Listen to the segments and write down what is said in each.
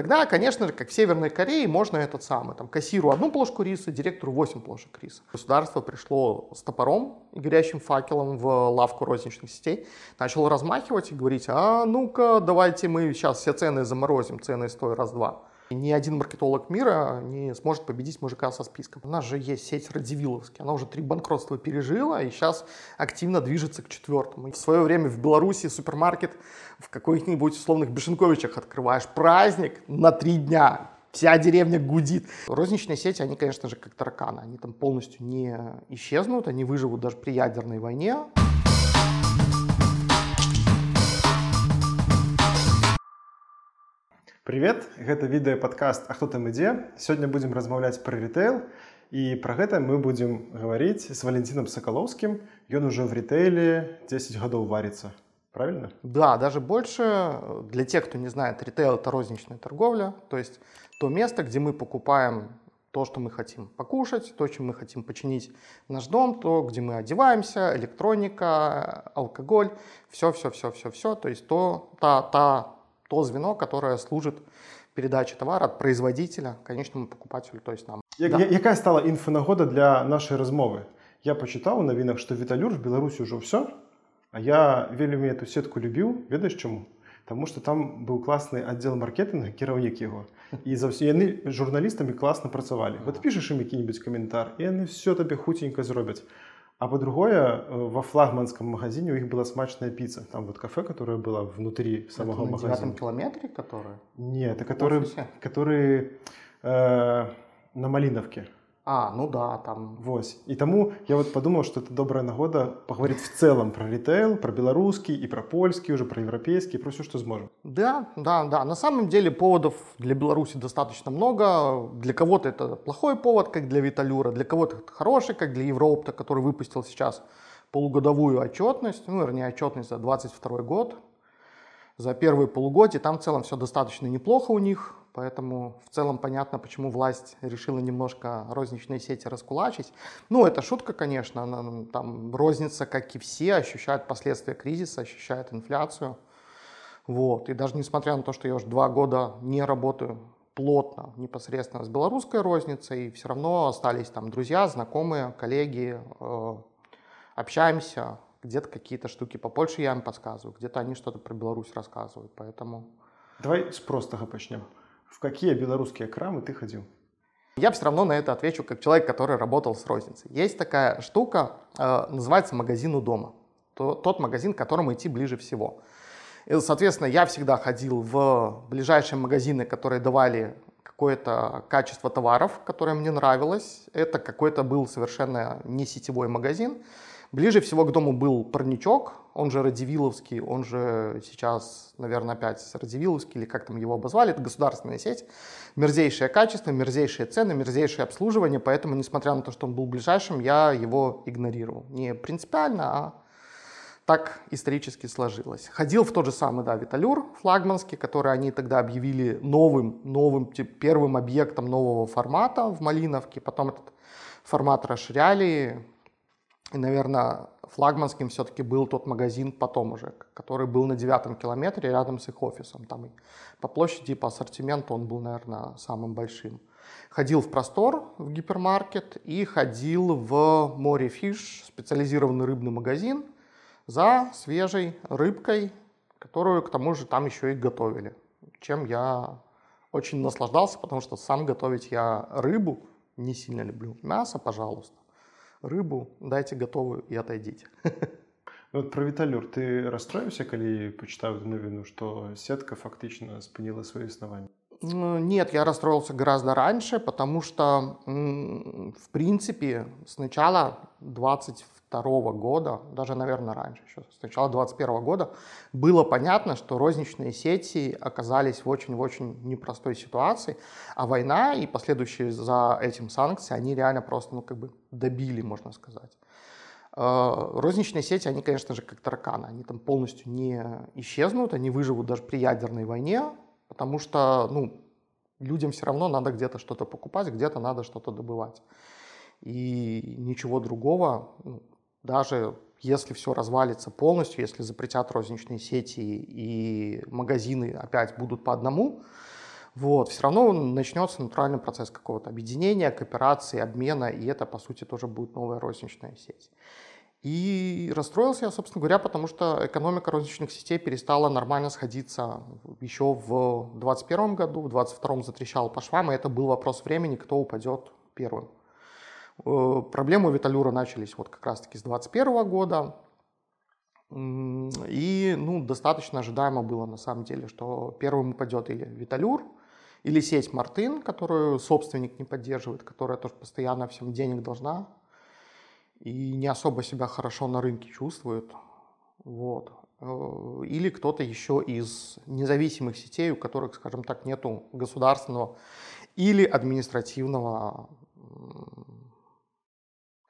Тогда, конечно же, как в Северной Корее, можно этот самый, там, кассиру одну плошку риса, директору 8 плошек риса. Государство пришло с топором и горящим факелом в лавку розничных сетей, начало размахивать и говорить, а ну-ка, давайте мы сейчас все цены заморозим, цены стоят раз-два. Ни один маркетолог мира не сможет победить мужика со списком. У нас же есть сеть Радивиловский. Она уже три банкротства пережила и сейчас активно движется к четвертому. В свое время в Беларуси супермаркет в каких-нибудь условных Бешенковичах открываешь. Праздник на три дня. Вся деревня гудит. Розничные сети, они, конечно же, как тараканы. Они там полностью не исчезнут, они выживут даже при ядерной войне. Привет, гэта відэа-падкаст А хто там ідзе? Сёння будзем размаўляць пра рэтэйл і пра гэта мы будзем гаварыць з Валентинам Сакалоўскім. Ён ужо в рэтэйле 10 гадоў варіцца. Правильно? Да, даже больше. Для тех, кто не знает, ритейл – это розничная торговля, то есть то место, где мы покупаем то, что мы хотим покушать, то, чем мы хотим починить наш дом, то, где мы одеваемся, электроника, алкоголь, все-все-все-все-все, то есть то, та, та то звено, которое служит передаче товара от производителя конечному покупателю, то есть нам. Я, да. Якая стала інфонагода для нашай размовы? Я пачытаў у навінах, што Віталюр в Беларусі ўжо ўсё, а я вельмі эту сетку любіў, ведаеш чаму? Таму што там быў класны аддзел маркетынга, кіраўнік яго. І за ўсё яны журналістамі класна працавалі. Вот пішаш ім які-небудзь каментар, і яны все табе хуценька зробяць. А по-другое, э, во флагманском магазине у них была смачная пицца. Там вот кафе, которое было внутри самого это магазина. на километре, которое? Нет, это который, который э, на Малиновке. А, ну да, там. Вось. И тому я вот подумал, что это добрая нагода поговорить в целом про ритейл, про белорусский и про польский, уже про европейский, про все, что сможем. Да, да, да. На самом деле поводов для Беларуси достаточно много. Для кого-то это плохой повод, как для Виталюра, для кого-то это хороший, как для Европта, который выпустил сейчас полугодовую отчетность, ну, вернее, отчетность за 22 год, за первые полугодие. Там в целом все достаточно неплохо у них. Поэтому в целом понятно, почему власть решила немножко розничные сети раскулачить. Ну, это шутка, конечно. Она, там розница, как и все, ощущает последствия кризиса, ощущает инфляцию. Вот. И даже несмотря на то, что я уже два года не работаю плотно непосредственно с белорусской розницей, все равно остались там друзья, знакомые, коллеги, э, общаемся, где-то какие-то штуки по Польше я им подсказываю, где-то они что-то про Беларусь рассказывают, поэтому... Давай с простого начнем. В какие белорусские крамы ты ходил? Я все равно на это отвечу как человек, который работал с розницей. Есть такая штука, э, называется магазин у дома. То, тот магазин, к которому идти ближе всего. И, соответственно, я всегда ходил в ближайшие магазины, которые давали какое-то качество товаров, которое мне нравилось. Это какой-то был совершенно не сетевой магазин. Ближе всего к дому был парничок, он же Радивиловский, он же сейчас, наверное, опять Радивиловский, или как там его обозвали, это государственная сеть. Мерзейшее качество, мерзейшие цены, мерзейшее обслуживание, поэтому, несмотря на то, что он был ближайшим, я его игнорировал. Не принципиально, а так исторически сложилось. Ходил в тот же самый, да, Виталюр флагманский, который они тогда объявили новым, новым, типа, первым объектом нового формата в Малиновке, потом этот формат расширяли, и, наверное, флагманским все-таки был тот магазин потом уже, который был на девятом километре рядом с их офисом. Там и по площади, по ассортименту он был, наверное, самым большим. Ходил в Простор, в гипермаркет, и ходил в Море Фиш, специализированный рыбный магазин, за свежей рыбкой, которую, к тому же, там еще и готовили. Чем я очень наслаждался, потому что сам готовить я рыбу не сильно люблю. Мясо, пожалуйста рыбу, дайте готовую и отойдите. Ну, вот про Виталюр ты расстроился, калі пачытаў эту навіну, что сетка фактично спыніла свои основания? Ну, нет, я расстроился гораздо раньше, потому что, в принципе, с начала 20 2022 года, даже, наверное, раньше, еще с начала 2021 года, было понятно, что розничные сети оказались в очень-очень непростой ситуации, а война и последующие за этим санкции, они реально просто, ну, как бы добили, можно сказать. Э, розничные сети, они, конечно же, как тараканы, они там полностью не исчезнут, они выживут даже при ядерной войне, потому что, ну, людям все равно надо где-то что-то покупать, где-то надо что-то добывать. И ничего другого ну, даже если все развалится полностью, если запретят розничные сети и магазины опять будут по одному, вот, все равно начнется натуральный процесс какого-то объединения, кооперации, обмена, и это, по сути, тоже будет новая розничная сеть. И расстроился я, собственно говоря, потому что экономика розничных сетей перестала нормально сходиться еще в 2021 году, в 2022 затрещал по швам, и это был вопрос времени, кто упадет первым. Э, проблемы Виталюра начались вот как раз-таки с 2021 года, и ну, достаточно ожидаемо было на самом деле, что первым упадет или Виталюр, или сеть Мартын, которую собственник не поддерживает, которая тоже постоянно всем денег должна и не особо себя хорошо на рынке чувствует. Вот. Э, или кто-то еще из независимых сетей, у которых, скажем так, нету государственного или административного,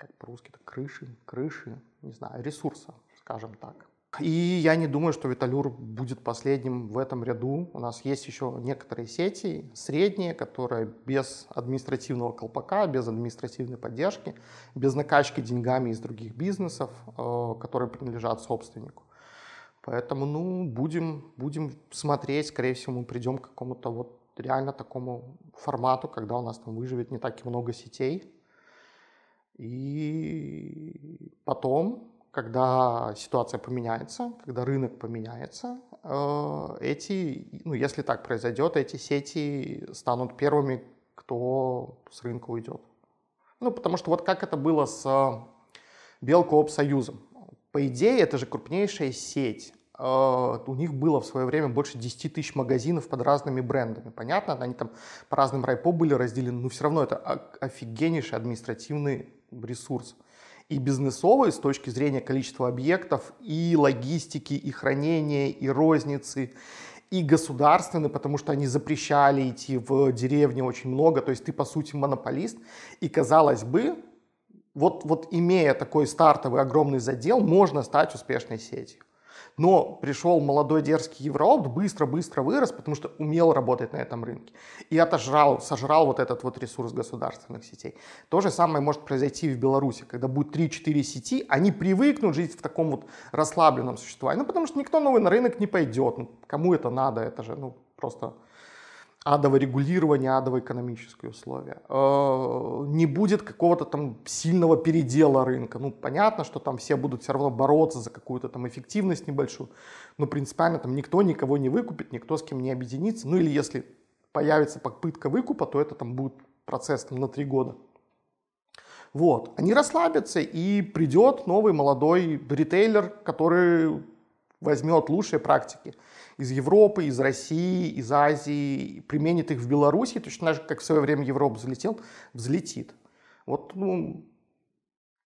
как по-русски, крыши, крыши, не знаю, ресурса, скажем так. И я не думаю, что Виталюр будет последним в этом ряду. У нас есть еще некоторые сети, средние, которые без административного колпака, без административной поддержки, без накачки деньгами из других бизнесов, э, которые принадлежат собственнику. Поэтому, ну, будем, будем смотреть, скорее всего, мы придем к какому-то вот реально такому формату, когда у нас там выживет не так и много сетей. И потом когда ситуация поменяется, когда рынок поменяется, э, эти, ну, если так произойдет, эти сети станут первыми, кто с рынка уйдет. Ну, потому что вот как это было с Белкооп Союзом. По идее, это же крупнейшая сеть. Э, у них было в свое время больше 10 тысяч магазинов под разными брендами. Понятно, они там по разным райпо были разделены, но все равно это офигеннейший административный ресурс. И бизнесовый с точки зрения количества объектов, и логистики, и хранения, и розницы, и государственный, потому что они запрещали идти в деревне очень много, то есть ты, по сути, монополист, и, казалось бы, вот, вот имея такой стартовый огромный задел, можно стать успешной сетью. Но пришел молодой дерзкий Евроопт, быстро-быстро вырос, потому что умел работать на этом рынке. И отожрал, сожрал вот этот вот ресурс государственных сетей. То же самое может произойти в Беларуси, когда будет 3-4 сети, они привыкнут жить в таком вот расслабленном существовании. Ну, потому что никто новый на рынок не пойдет. Ну, кому это надо? Это же, ну, просто адовое регулирование, адовые экономические условия. Э, не будет какого-то там сильного передела рынка. Ну, понятно, что там все будут все равно бороться за какую-то там эффективность небольшую, но принципиально там никто никого не выкупит, никто с кем не объединится. Ну, или если появится попытка выкупа, то это там будет процесс там, на три года. Вот, они расслабятся, и придет новый молодой ритейлер, который возьмет лучшие практики из Европы, из России, из Азии, применит их в Беларуси, точно так же, как в свое время Европа взлетел, взлетит. Вот ну,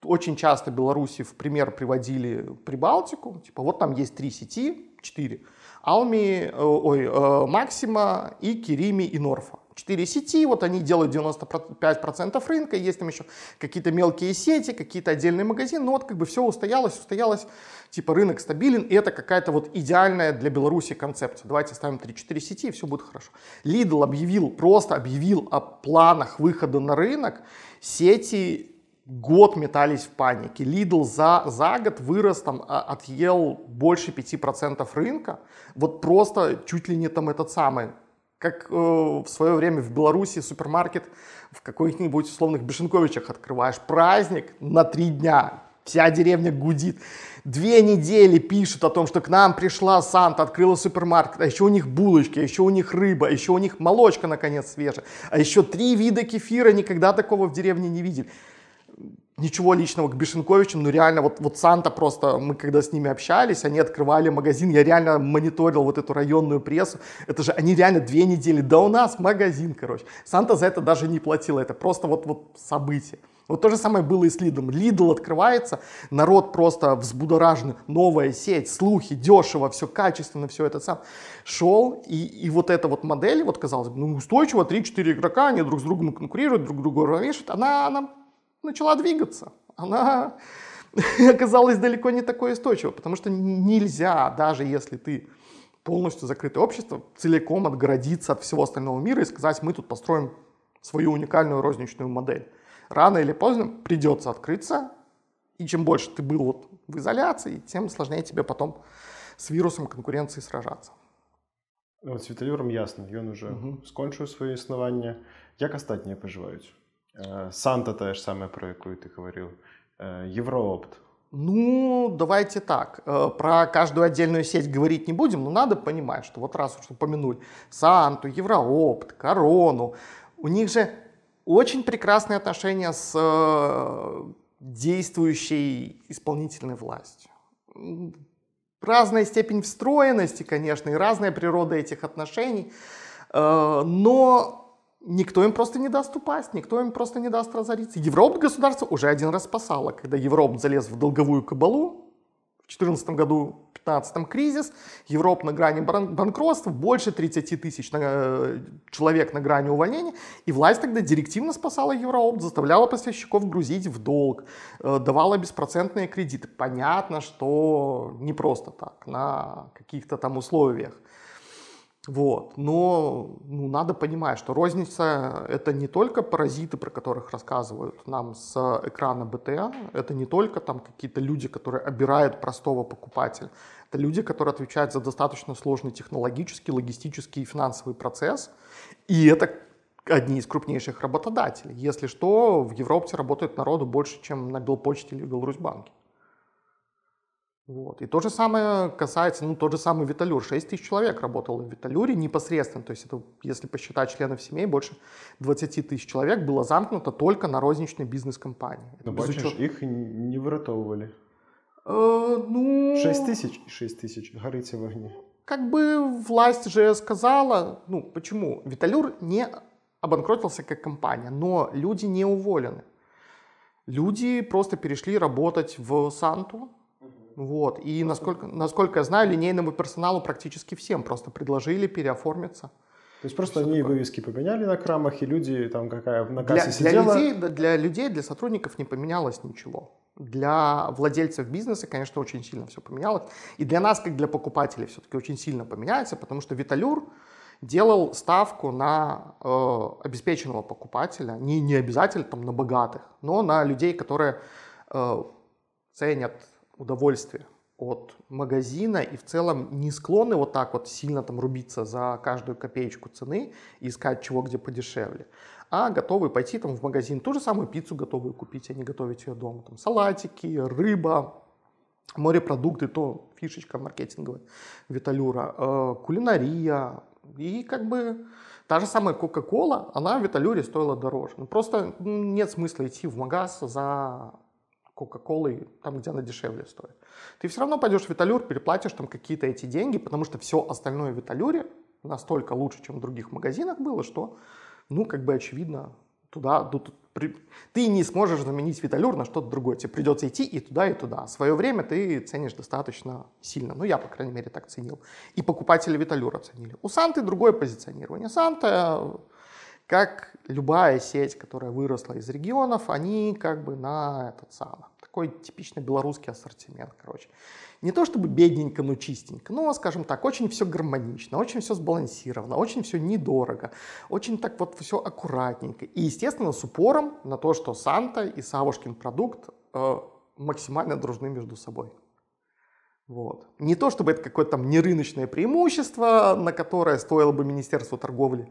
очень часто Беларуси в пример приводили Прибалтику, типа вот там есть три сети, четыре, Алми, э, ой, э, Максима и Керими и Норфа. Четыре сети, вот они делают 95% рынка, есть там еще какие-то мелкие сети, какие-то отдельные магазины, но вот как бы все устоялось, устоялось, типа рынок стабилен, и это какая-то вот идеальная для Беларуси концепция. Давайте ставим 3-4 сети, и все будет хорошо. Lidl объявил, просто объявил о планах выхода на рынок, сети год метались в панике. Lidl за, за год вырос, там, а, отъел больше 5% рынка. Вот просто чуть ли не там этот самый как э, в свое время в Беларуси супермаркет в каких-нибудь условных Бешенковичах открываешь. Праздник на три дня. Вся деревня гудит. Две недели пишут о том, что к нам пришла Санта, открыла супермаркет, а еще у них булочки, а еще у них рыба, а еще у них молочка, наконец, свежая, а еще три вида кефира, никогда такого в деревне не видели ничего личного к Бешенковичам, но реально вот, вот Санта просто, мы когда с ними общались, они открывали магазин, я реально мониторил вот эту районную прессу, это же они реально две недели, да у нас магазин, короче. Санта за это даже не платил, это просто вот, вот событие. Вот то же самое было и с Лидом. Лидл открывается, народ просто взбудоражен, новая сеть, слухи, дешево, все качественно, все это сам. Шел, и, и вот эта вот модель, вот казалось бы, ну устойчиво, 3-4 игрока, они друг с другом конкурируют, друг друга равняют, она, она начала двигаться. Она оказалась далеко не такой устойчивой, потому что нельзя, даже если ты полностью закрытое общество, целиком отгородиться от всего остального мира и сказать, мы тут построим свою уникальную розничную модель. Рано или поздно придется открыться, и чем больше ты был вот в изоляции, тем сложнее тебе потом с вирусом конкуренции сражаться. От з Віталюром ясно, ён уже Мгм. скончыў сваё існаванне. Як астатнія пажываюць? Э, Санта тая ж самая, про якую ты гаварыў. Э, Евроопт. Ну, давайте так. э, Про каждую отдельную сеть говорить не будем, но надо понимать, что вот раз уж упомянули Санту, Евроопт, Корону, у них же очень прекрасные отношения с действующей исполнительной властью. Разная степень встроенности, конечно, и разная природа этих отношений, но никто им просто не даст упасть, никто им просто не даст разориться. Европа государство уже один раз спасало, когда Европа залез в долговую кабалу, в 2014 году, в 2015 кризис, Европа на грани бан- банкротства, больше 30 тысяч э, человек на грани увольнения, и власть тогда директивно спасала Европу, заставляла поставщиков грузить в долг, э, давала беспроцентные кредиты. Понятно, что не просто так, на каких-то там условиях. Вот. Но ну, надо понимать, что розница — это не только паразиты, про которых рассказывают нам с экрана БТА, это не только там какие-то люди, которые обирают простого покупателя, это люди, которые отвечают за достаточно сложный технологический, логистический и финансовый процесс, и это одни из крупнейших работодателей. Если что, в Европе работает народу больше, чем на Белпочте или Беларусьбанке. Вот. И то же самое касается, ну, тот же самый Виталюр. 6 тысяч человек работало в Виталюре непосредственно. То есть это, если посчитать членов семей, больше 20 тысяч человек было замкнуто только на розничной бизнес-компании. Это Ну, без бачиш, учета- іх не выратоўвалі. Э, ну, 6 тысяч і 6 тысяч гарыце в агні. как бы власть же сказала, ну, почему? Виталюр не обанкротился как компания, но люди не уволены. Люди просто перешли работать в Санту, вот, и насколько, насколько я знаю, линейному персоналу практически всем просто предложили переоформиться. То есть просто они вывески поменяли на крамах, и люди там какая на Для, кассе для сидела. людей, да, для людей, для сотрудников не поменялось ничего. Для владельцев бизнеса, конечно, очень сильно все поменялось. И для нас, как для покупателей, все-таки очень сильно поменяется, потому что Виталюр делал ставку на э, обеспеченного покупателя, не, не обязательно там на богатых, но на людей, которые э, ценят удовольствие от магазина и в целом не склонны вот так вот сильно там рубиться за каждую копеечку цены и искать чего где подешевле, а готовы пойти там в магазин, ту же самую пиццу готовы купить, а не готовить ее дома, там салатики, рыба, морепродукты, то фишечка маркетинговая Виталюра, э, кулинария и как бы та же самая Кока-Кола, она в Виталюре стоила дороже. Ну, просто нет смысла идти в магаз за Кока-Колой там, где она дешевле стоит. Ты все равно пойдешь в Виталюр, переплатишь там какие-то эти деньги, потому что все остальное в Виталюре настолько лучше, чем в других магазинах было, что, ну, как бы очевидно, туда, тут, при- ты не сможешь заменить Виталюр на что-то другое. Тебе придется идти и туда, и туда. Свое время ты ценишь достаточно сильно. Ну, я, по крайней мере, так ценил. И покупатели Виталюра ценили. У Санты другое позиционирование. Санта, как любая сеть, которая выросла из регионов, они как бы на этот самый, такой типичный белорусский ассортимент, короче. Не то чтобы бедненько, но чистенько, но, скажем так, очень все гармонично, очень все сбалансировано, очень все недорого, очень так вот все аккуратненько. И, естественно, с упором на то, что Санта и Савушкин продукт э, максимально дружны между собой. Вот. Не то чтобы это какое-то там нерыночное преимущество, на которое стоило бы Министерству торговли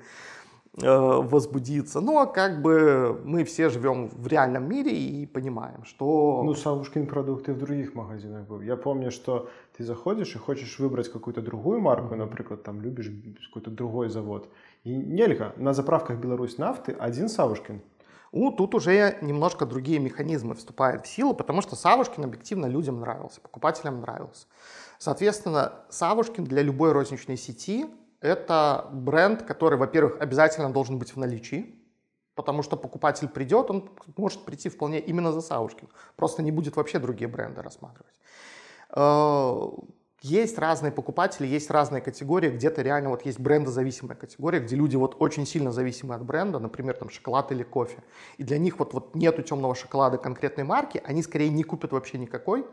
э, возбудиться, но как бы мы все живем в реальном мире и понимаем, что... Ну, Савушкин продукт и в других магазинах был. Я помню, что ты заходишь и хочешь выбрать какую-то другую марку, например, там любишь какой-то другой завод. И нельга. На заправках Беларусь нафты один Савушкин. Ну, тут уже немножко другие механизмы вступают в силу, потому что Савушкин объективно людям нравился, покупателям нравился. Соответственно, Савушкин для любой розничной сети – это бренд, который, во-первых, обязательно должен быть в наличии, потому что покупатель придет, он может прийти вполне именно за Савушкин, просто не будет вообще другие бренды рассматривать. Э, Есть разные покупатели, есть разные категории, где-то реально вот есть брендозависимая категория, где люди вот очень сильно зависимы от бренда, например, там шоколад или кофе. И для них вот, вот нету темного шоколада конкретной марки, они скорее не купят вообще никакой,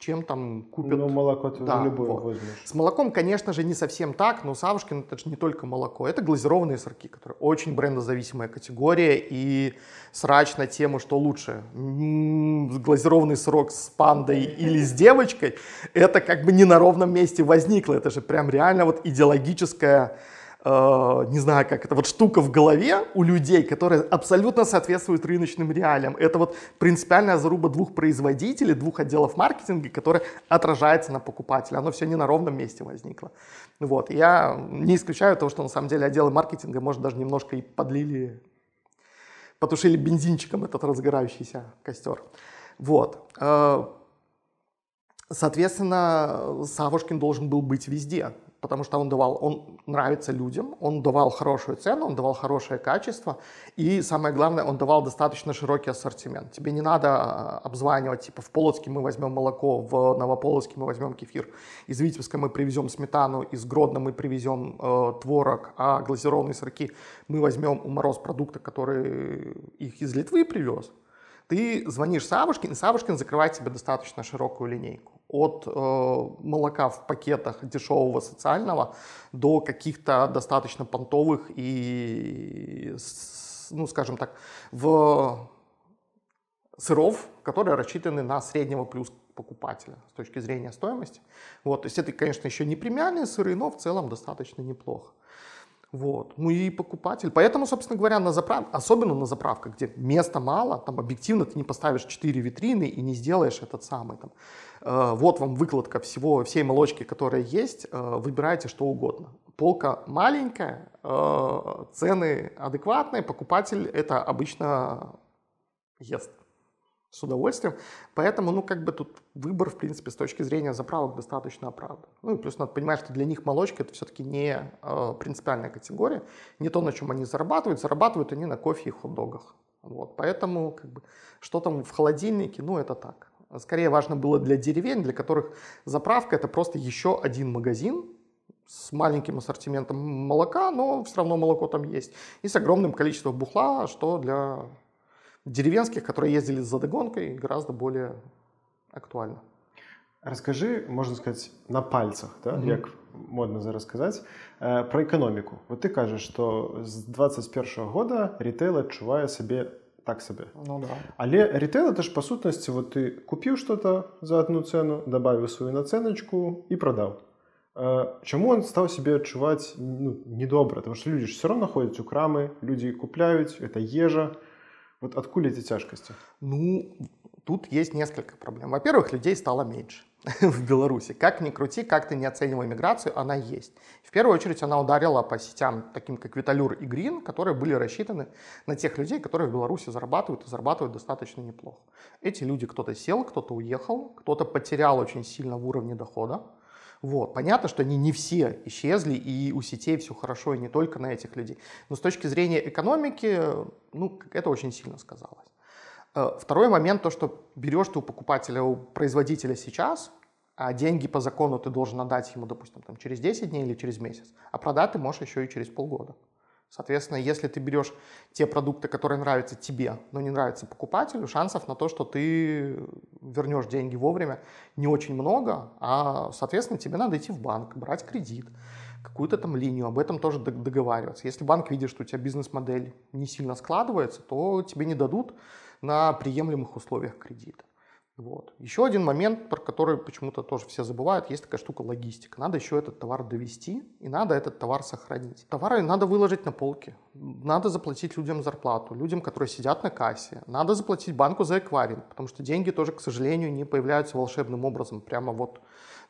чем там купят. Ну, молоко ты Да, любое вот. возьмешь. С молоком, конечно же, не совсем так, но Савушкин это же не только молоко, это глазированные сырки, которые очень брендозависимая категория, и срач на тему, что лучше, м, глазированный сырок с пандой или с девочкой, это как бы не на ровном месте возникло, это же прям реально вот идеологическая э, не знаю, как это, вот штука в голове у людей, которая абсолютно соответствует рыночным реалиям. Это вот принципиальная заруба двух производителей, двух отделов маркетинга, которая отражается на покупателе. Оно все не на ровном месте возникло. Вот. Я не исключаю того, что на самом деле отделы маркетинга, может, даже немножко и подлили, потушили бензинчиком этот разгорающийся костер. Вот. Э, Соответственно, Савушкин должен был быть везде, потому что он давал, он нравится людям, он давал хорошую цену, он давал хорошее качество, и самое главное, он давал достаточно широкий ассортимент. Тебе не надо а, обзванивать, типа в Полоцке мы возьмем молоко, в Новополоцке мы возьмем кефир, из Витебска мы привезем сметану, из Гродно мы привезем э, творог, а глазированные сырки мы возьмем у Мороз продукта, который их из Литвы привез. Ты звонишь Савушкин, и Савушкин закрывает тебе достаточно широкую линейку. От э, молока в пакетах дешевого социального до каких-то достаточно понтовых и, ну, скажем так, в сыров, которые рассчитаны на среднего плюс покупателя с точки зрения стоимости. Вот, то есть это, конечно, еще не премиальные сыры, но в целом достаточно неплохо. Вот. Ну и покупатель. Поэтому, собственно говоря, на заправ... особенно на заправках, где места мало, там объективно ты не поставишь 4 витрины и не сделаешь этот самый там. Э, вот вам выкладка всего, всей молочки, которая есть, э, выбирайте что угодно. Полка маленькая, э, цены адекватные, покупатель это обычно ест с удовольствием. Поэтому, ну, как бы тут выбор, в принципе, с точки зрения заправок достаточно оправдан. Ну, и плюс надо понимать, что для них молочка это все-таки не э, принципиальная категория, не то, на чем они зарабатывают. Зарабатывают они на кофе и хот-догах. Вот. Поэтому, как бы, что там в холодильнике, ну, это так. Скорее важно было для деревень, для которых заправка это просто еще один магазин, с маленьким ассортиментом молока, но все равно молоко там есть, и с огромным количеством бухла, что для деревенских, которые ездили за догонкой, гораздо более актуально. Расскажи, можна сказати, на пальцах, да? Мгм. як модно зараз сказати, е, про економіку. От ти кажеш, що з 21-го года рітейл відчуває себе так себе. Ну да. Але рітейл это ж по сутності, вот ти купив что-то за одну цену, добавив свою наценочку і продав. Е, Чому він став себе відчувати ну, недобре? Тому що люди ж все одно ходять у крами, люди купляють, це їжа. Вот откуда эти тяжкости? Ну, тут есть несколько проблем. Во-первых, людей стало меньше в Беларуси. Как ни крути, как ты не оценивай миграцию, она есть. В первую очередь она ударила по сетям, таким как Виталюр и Грин, которые были рассчитаны на тех людей, которые в Беларуси зарабатывают и зарабатывают достаточно неплохо. Эти люди кто-то сел, кто-то уехал, кто-то потерял очень сильно в уровне дохода. Вот. Понятно, что они не все исчезли, и у сетей все хорошо, и не только на этих людей. Но с точки зрения экономики, ну, это очень сильно сказалось. Э, Второй момент, то, что берешь ты у покупателя, у производителя сейчас, а деньги по закону ты должен отдать ему, допустим, там, через 10 дней или через месяц, а продать ты можешь еще и через полгода. Соответственно, если ты берешь те продукты, которые нравятся тебе, но не нравятся покупателю, шансов на то, что ты вернешь деньги вовремя, не очень много, а, соответственно, тебе надо идти в банк, брать кредит, какую-то там линию, об этом тоже дог- договариваться. Если банк видит, что у тебя бизнес-модель не сильно складывается, то тебе не дадут на приемлемых условиях кредита. Вот. Еще один момент, про который почему-то тоже все забывают, есть такая штука логистика. Надо еще этот товар довести, и надо этот товар сохранить. Товары надо выложить на полки, надо заплатить людям зарплату, людям, которые сидят на кассе, надо заплатить банку за эквайринг, потому что деньги тоже, к сожалению, не появляются волшебным образом прямо вот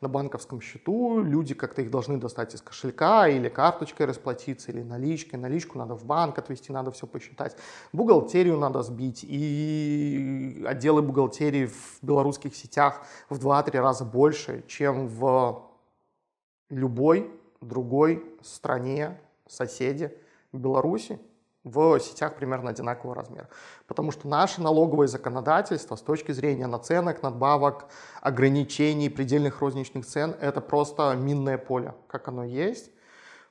на банковском счету, люди как-то их должны достать из кошелька или карточкой расплатиться, или наличкой. Наличку надо в банк отвести, надо все посчитать. Бухгалтерию надо сбить, и отделы бухгалтерии в белорусских сетях в 2-3 раза больше, чем в любой другой стране, соседе Беларуси в сетях примерно одинакового размера. Потому что наше налоговое законодательство с точки зрения наценок, надбавок, ограничений, предельных розничных цен, это просто минное поле, как оно есть.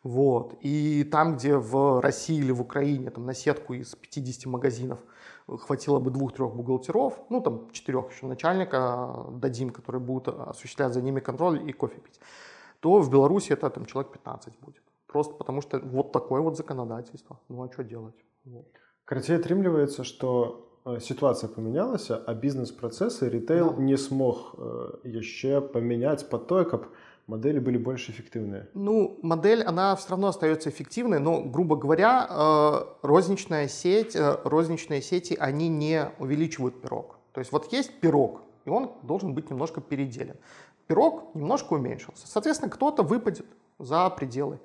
Вот. И там, где в России или в Украине там, на сетку из 50 магазинов хватило бы двух-трех бухгалтеров, ну там четырех еще начальника дадим, которые будут осуществлять за ними контроль и кофе пить, то в Беларуси это там человек 15 будет. Просто потому что вот такое вот законодательство. Ну а что делать? Вот. Короче, атрымліваецца што э, сітуацыя памянялася а бізнес-працэсы ритейл да. не смог яшчэ э, памяняць под тое каб модели были больше эффективные? Ну, модель, она все равно остается эффективной, но, грубо говоря, э, розничная сеть, э, розничные сети, они не увеличивают пирог. То есть вот есть пирог, и он должен быть немножко переделен. Пирог немножко уменьшился. Соответственно, кто-то выпадет за пределы.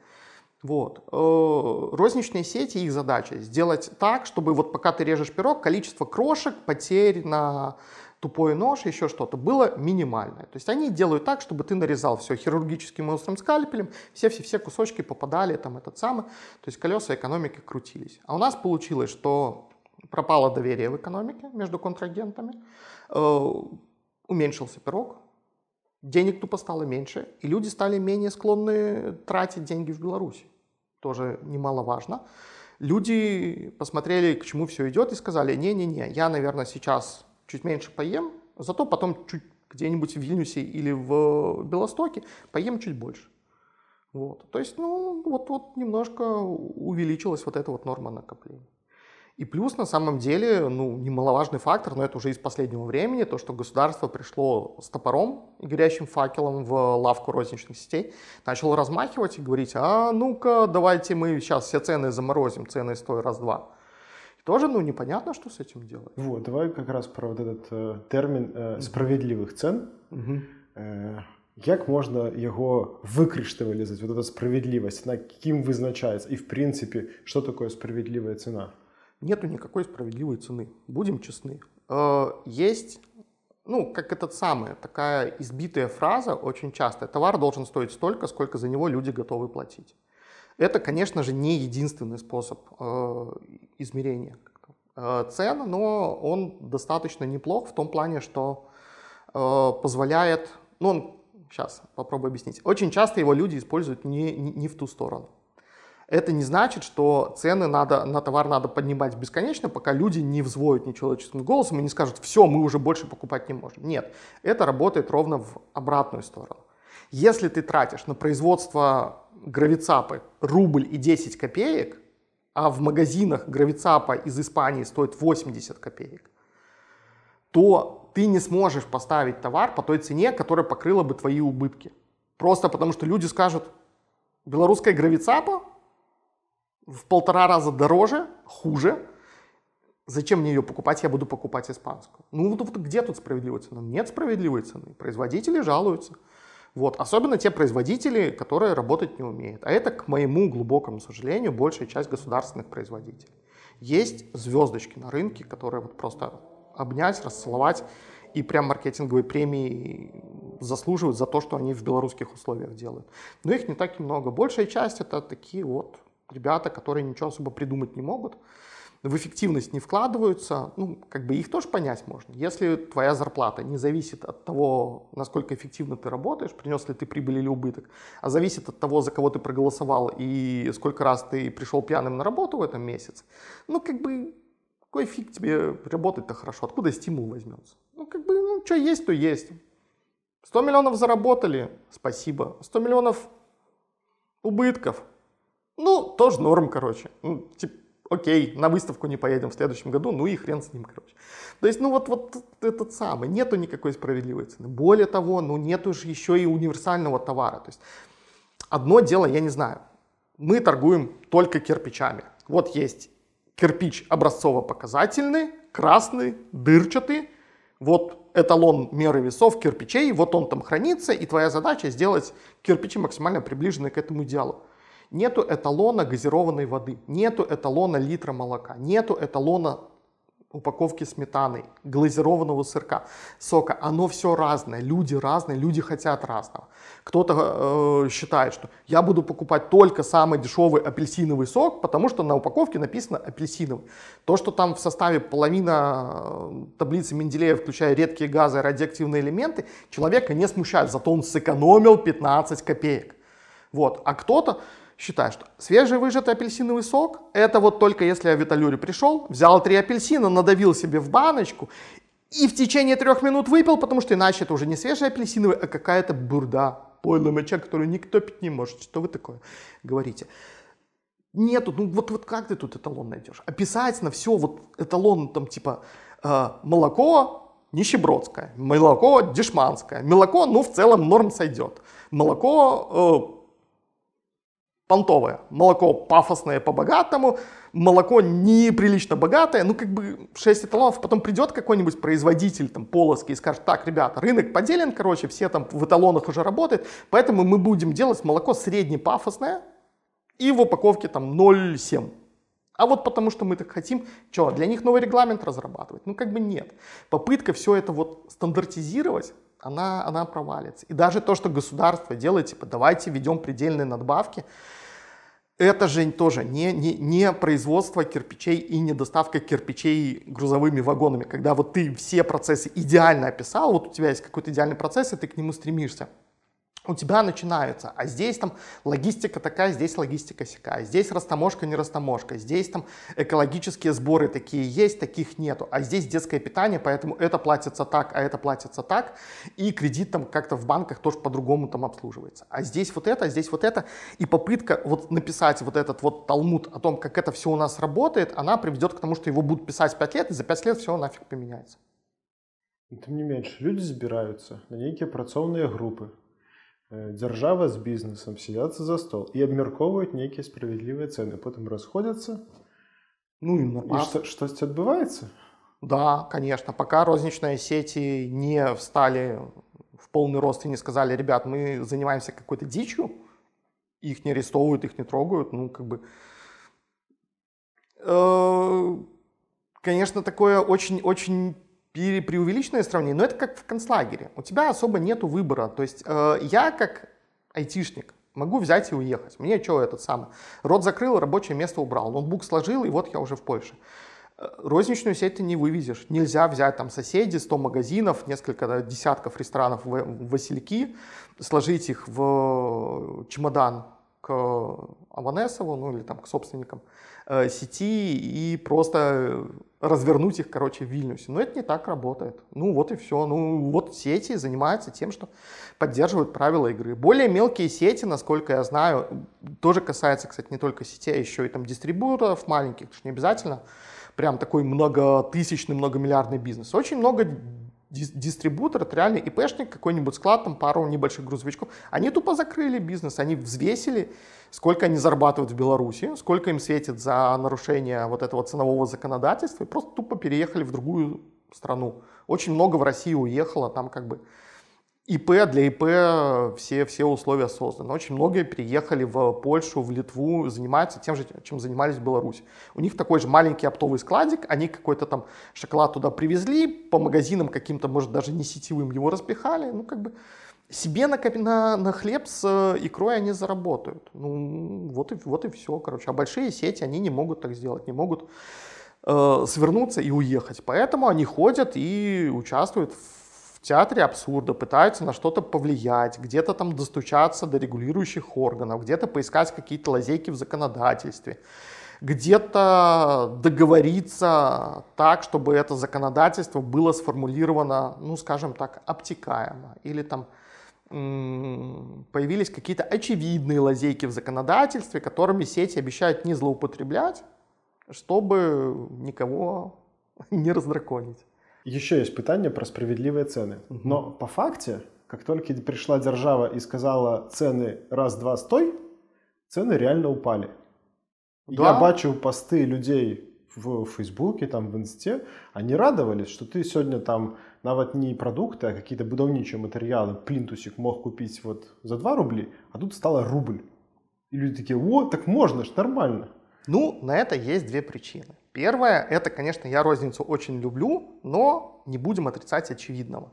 Вот. Э, розничные сети, их задача сделать так, чтобы вот пока ты режешь пирог, количество крошек, потерь на тупой нож, еще что-то, было минимальное. То есть они делают так, чтобы ты нарезал все хирургическим острым скальпелем, все-все-все кусочки попадали, там этот самый, то есть колеса экономики крутились. А у нас получилось, что пропало доверие в экономике между контрагентами, э, уменьшился пирог, денег тупо стало меньше, и люди стали менее склонны тратить деньги в Беларуси. Тоже немаловажно. Люди посмотрели, к чему все идет, и сказали, не-не-не, я, наверное, сейчас чуть меньше поем, зато потом чуть где-нибудь в Вильнюсе или в Белостоке поем чуть больше. Вот. То есть, ну, вот, вот немножко увеличилась вот эта вот норма накопления. И плюс, на самом деле, ну, немаловажный фактор, но это уже из последнего времени, то, что государство пришло с топором и горящим факелом в лавку розничных сетей, начало размахивать и говорить, а ну-ка, давайте мы сейчас все цены заморозим, цены стоят раз-два. Тоже, ну, непонятно, что с этим делать. Вот, давай как раз про вот этот э, термин э, справедливых цен. Угу. Э, як можна його викришталізати, вот эта справедливость, на ким визначается и в принципе, что такое справедливая цена? Нету никакой справедливой цены, будем честны. Э, есть, ну, как этот самый, такая избитая фраза очень часто, товар должен стоить столько, сколько за него люди готовы платить. Это, конечно же, не единственный способ э, измерения э, цен, но он достаточно неплох в том плане, что позволяет, ну, он, сейчас попробую объяснить. Очень часто его люди используют не, не, не в ту сторону. Это не значит, что цены надо, на товар надо поднимать бесконечно, пока люди не взвоют нечеловеческим голосом и не скажут, все, мы уже больше покупать не можем. Нет, это работает ровно в обратную сторону. Если ты тратишь на производство гравицапы рубль и 10 копеек, а в магазинах гравицапа из Испании стоит 80 копеек, то ты не сможешь поставить товар по той цене, которая покрыла бы твои убытки. Просто потому что люди скажут, белорусская гравицапа в полтора раза дороже, хуже, зачем мне ее покупать, я буду покупать испанскую. Ну вот, вот где тут справедливая цена? Нет справедливой цены. Производители жалуются. Вот. Особенно те производители, которые работать не умеют. А это, к моему глубокому сожалению, большая часть государственных производителей. Есть звездочки на рынке, которые вот просто обнять, расцеловать и прям маркетинговые премии заслуживают за то, что они в белорусских условиях делают. Но их не так и много. Большая часть это такие вот ребята, которые ничего особо придумать не могут в эффективность не вкладываются, ну, как бы их тоже понять можно. Если твоя зарплата не зависит от того, насколько эффективно ты работаешь, принес ли ты прибыль или убыток, а зависит от того, за кого ты проголосовал и сколько раз ты пришел пьяным на работу в этом месяце, ну, как бы, какой фиг тебе работать-то хорошо, откуда стимул возьмется? Ну, как бы, ну, что есть, то есть. 100 миллионов заработали, спасибо. 100 миллионов убытков, ну, тоже норм, короче. Ну, типа, окей, на выставку не поедем в следующем году, ну и хрен с ним, короче. То есть, ну вот, вот этот самый, нету никакой справедливой цены. Более того, ну нету же еще и универсального товара. То есть, одно дело, я не знаю, мы торгуем только кирпичами. Вот есть кирпич образцово-показательный, красный, дырчатый, вот эталон меры весов кирпичей, вот он там хранится, и твоя задача сделать кирпичи максимально приближенные к этому идеалу. Нету эталона газированной воды, нету эталона литра молока, нету эталона упаковки сметаны, глазированного сырка, сока. Оно все разное, люди разные, люди хотят разного. Кто-то э, считает, что я буду покупать только самый дешевый апельсиновый сок, потому что на упаковке написано апельсиновый. То, что там в составе половина э, таблицы Менделеева, включая редкие газы и радиоактивные элементы, человека не смущает, зато он сэкономил 15 копеек. Вот. А кто-то считай, что свежий выжатый апельсиновый сок, это вот только если я в Виталюре пришел, взял три апельсина, надавил себе в баночку и в течение трех минут выпил, потому что иначе это уже не свежий апельсиновый, а какая-то бурда, пойлый моча, которую никто пить не может. Что вы такое говорите? Нету, ну вот, вот как ты тут эталон найдешь? Описать на все, вот эталон там типа э, молоко нищебродское, молоко дешманское, молоко, ну в целом норм сойдет. Молоко э, понтовое, молоко пафосное по-богатому, молоко неприлично богатое, ну как бы 6 эталонов, потом придет какой-нибудь производитель там полоски и скажет, так, ребята, рынок поделен, короче, все там в эталонах уже работают, поэтому мы будем делать молоко среднепафосное и в упаковке там 0,7. А вот потому что мы так хотим, что, для них новый регламент разрабатывать? Ну как бы нет. Попытка все это вот стандартизировать, она, она провалится. И даже то, что государство делает, типа давайте введем предельные надбавки, это же тоже не, не, не производство кирпичей и не доставка кирпичей грузовыми вагонами, когда вот ты все процессы идеально описал, вот у тебя есть какой-то идеальный процесс, и ты к нему стремишься у тебя начинаются, а здесь там логистика такая, здесь логистика сякая, здесь растаможка, не растаможка, здесь там экологические сборы такие есть, таких нету, а здесь детское питание, поэтому это платится так, а это платится так, и кредит там как-то в банках тоже по-другому там обслуживается. А здесь вот это, а здесь вот это, и попытка вот написать вот этот вот талмуд о том, как это все у нас работает, она приведет к тому, что его будут писать 5 лет, и за 5 лет все нафиг поменяется. Тем не меньше, люди збираються на некие працоўныя группы дзяржава з бізнесам сядзяцца за стол і абмяркоўваюць нейкія справядлівыя цэны потым расходзяцца ну и что штосьці адбываецца да конечно пока розничные сети не встали в полный рост и не сказали ребят мы занимаемся какой-то дичью их не арестовывают их не трогают ну как бы э, конечно такое очень очень преувеличенное сравнение, но это как в концлагере. У тебя особо нету выбора. То есть э, я как айтишник могу взять и уехать. Мне что этот самый? Рот закрыл, рабочее место убрал, ноутбук сложил, и вот я уже в Польше. Э, розничную сеть ты не вывезешь. Нельзя взять там соседи, 100 магазинов, несколько десятков ресторанов в Васильки, сложить их в чемодан к Аванесову, ну или там к собственникам э, сети и просто развернуть их, короче, в Вильнюсе. Но это не так работает. Ну вот и все. Ну вот сети занимаются тем, что поддерживают правила игры. Более мелкие сети, насколько я знаю, тоже касается, кстати, не только сетей, а еще и там дистрибуторов маленьких, что не обязательно прям такой многотысячный, многомиллиардный бизнес. Очень много дистрибутор, это реально ИПшник, какой-нибудь склад, там пару небольших грузовичков. Они тупо закрыли бизнес, они взвесили, сколько они зарабатывают в Беларуси, сколько им светит за нарушение вот этого ценового законодательства, и просто тупо переехали в другую страну. Очень много в России уехало, там как бы ИП, для ИП все, все условия созданы. Очень многие переехали в Польшу, в Литву, занимаются тем же, чем занимались в Беларуси. У них такой же маленький оптовый складик, они какой-то там шоколад туда привезли, по магазинам каким-то, может, даже не сетевым его распихали. Ну, как бы себе на, на, на хлеб с э, икрой они заработают. Ну, вот и, вот и все, короче. А большие сети, они не могут так сделать, не могут э, свернуться и уехать. Поэтому они ходят и участвуют в театре абсурда пытаются на что-то повлиять, где-то там достучаться до регулирующих органов, где-то поискать какие-то лазейки в законодательстве, где-то договориться так, чтобы это законодательство было сформулировано, ну, скажем так, обтекаемо, или там появились какие-то очевидные лазейки в законодательстве, которыми сети обещают не злоупотреблять, чтобы никого не раздраконить. Еще есть питание про справедливые цены. Угу. Но по факте, как только пришла держава и сказала цены раз-два стой, цены реально упали. Да. Я бачу посты людей в Фейсбуке, там, в Инсте, они радовались, что ты сегодня там нават не продукты, а какие-то будаўнічыя матэрыялы плинтусик мог купить вот за 2 рубли, а тут стало рубль. И люди такие, вот, так можно ж, нормально. Ну, на это есть две причины. Первое, это, конечно, я розницу очень люблю, но не будем отрицать очевидного.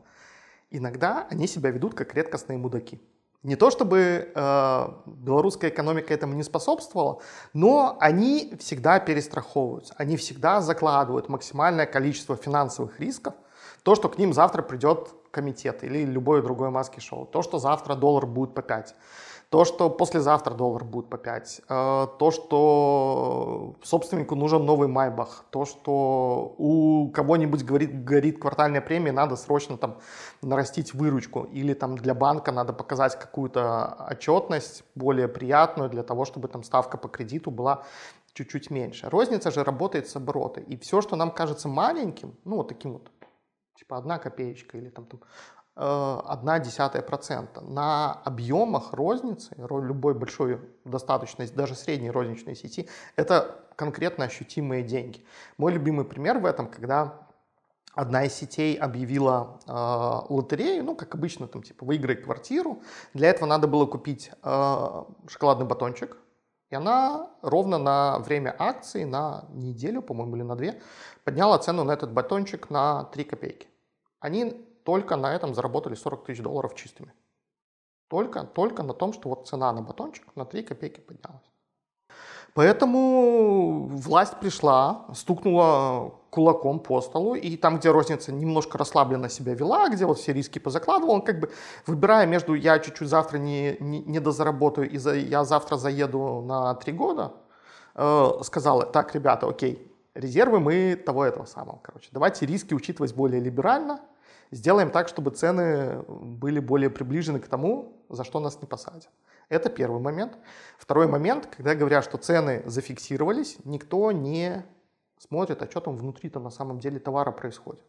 Иногда они себя ведут как редкостные мудаки. Не то чтобы э, белорусская экономика этому не способствовала, но они всегда перестраховываются, они всегда закладывают максимальное количество финансовых рисков, то, что к ним завтра придет комитет или любое другое маски-шоу, то, что завтра доллар будет по 5, То, что послезавтра доллар будет по 5, э, то, что собственнику нужен новый Майбах, то, что у кого-нибудь говорит, горит квартальная премия, надо срочно там нарастить выручку, или там для банка надо показать какую-то отчетность более приятную для того, чтобы там ставка по кредиту была чуть-чуть меньше. Розница же работает с оборота, и все, что нам кажется маленьким, ну вот таким вот, типа одна копеечка или там, там Э, одна десятая процента. На объемах розницы, любой большой достаточной, даже средней розничной сети, это конкретно ощутимые деньги. Мой любимый пример в этом, когда одна из сетей объявила э, лотерею, ну, как обычно, там, типа, выиграй квартиру. Для этого надо было купить э, шоколадный батончик, и она ровно на время акции, на неделю, по-моему, или на две, подняла цену на этот батончик на 3 копейки. Они только на этом заработали 40 тысяч долларов чистыми. Только, только на том, что вот цена на батончик на 3 копейки поднялась. Поэтому власть пришла, стукнула кулаком по столу, и там, где розница немножко расслабленно себя вела, где вот все риски позакладывал, он как бы, выбирая между я чуть-чуть завтра не, не, не дозаработаю, и за, я завтра заеду на три года, э, сказал, так, ребята, окей, резервы мы того этого самого, короче, давайте риски учитывать более либерально, Сделаем так, чтобы цены были более приближены к тому, за что нас не посадят. Это первый момент. Второй момент, когда говорят, что цены зафиксировались, никто не смотрит, а что там внутри-то на самом деле товара происходит.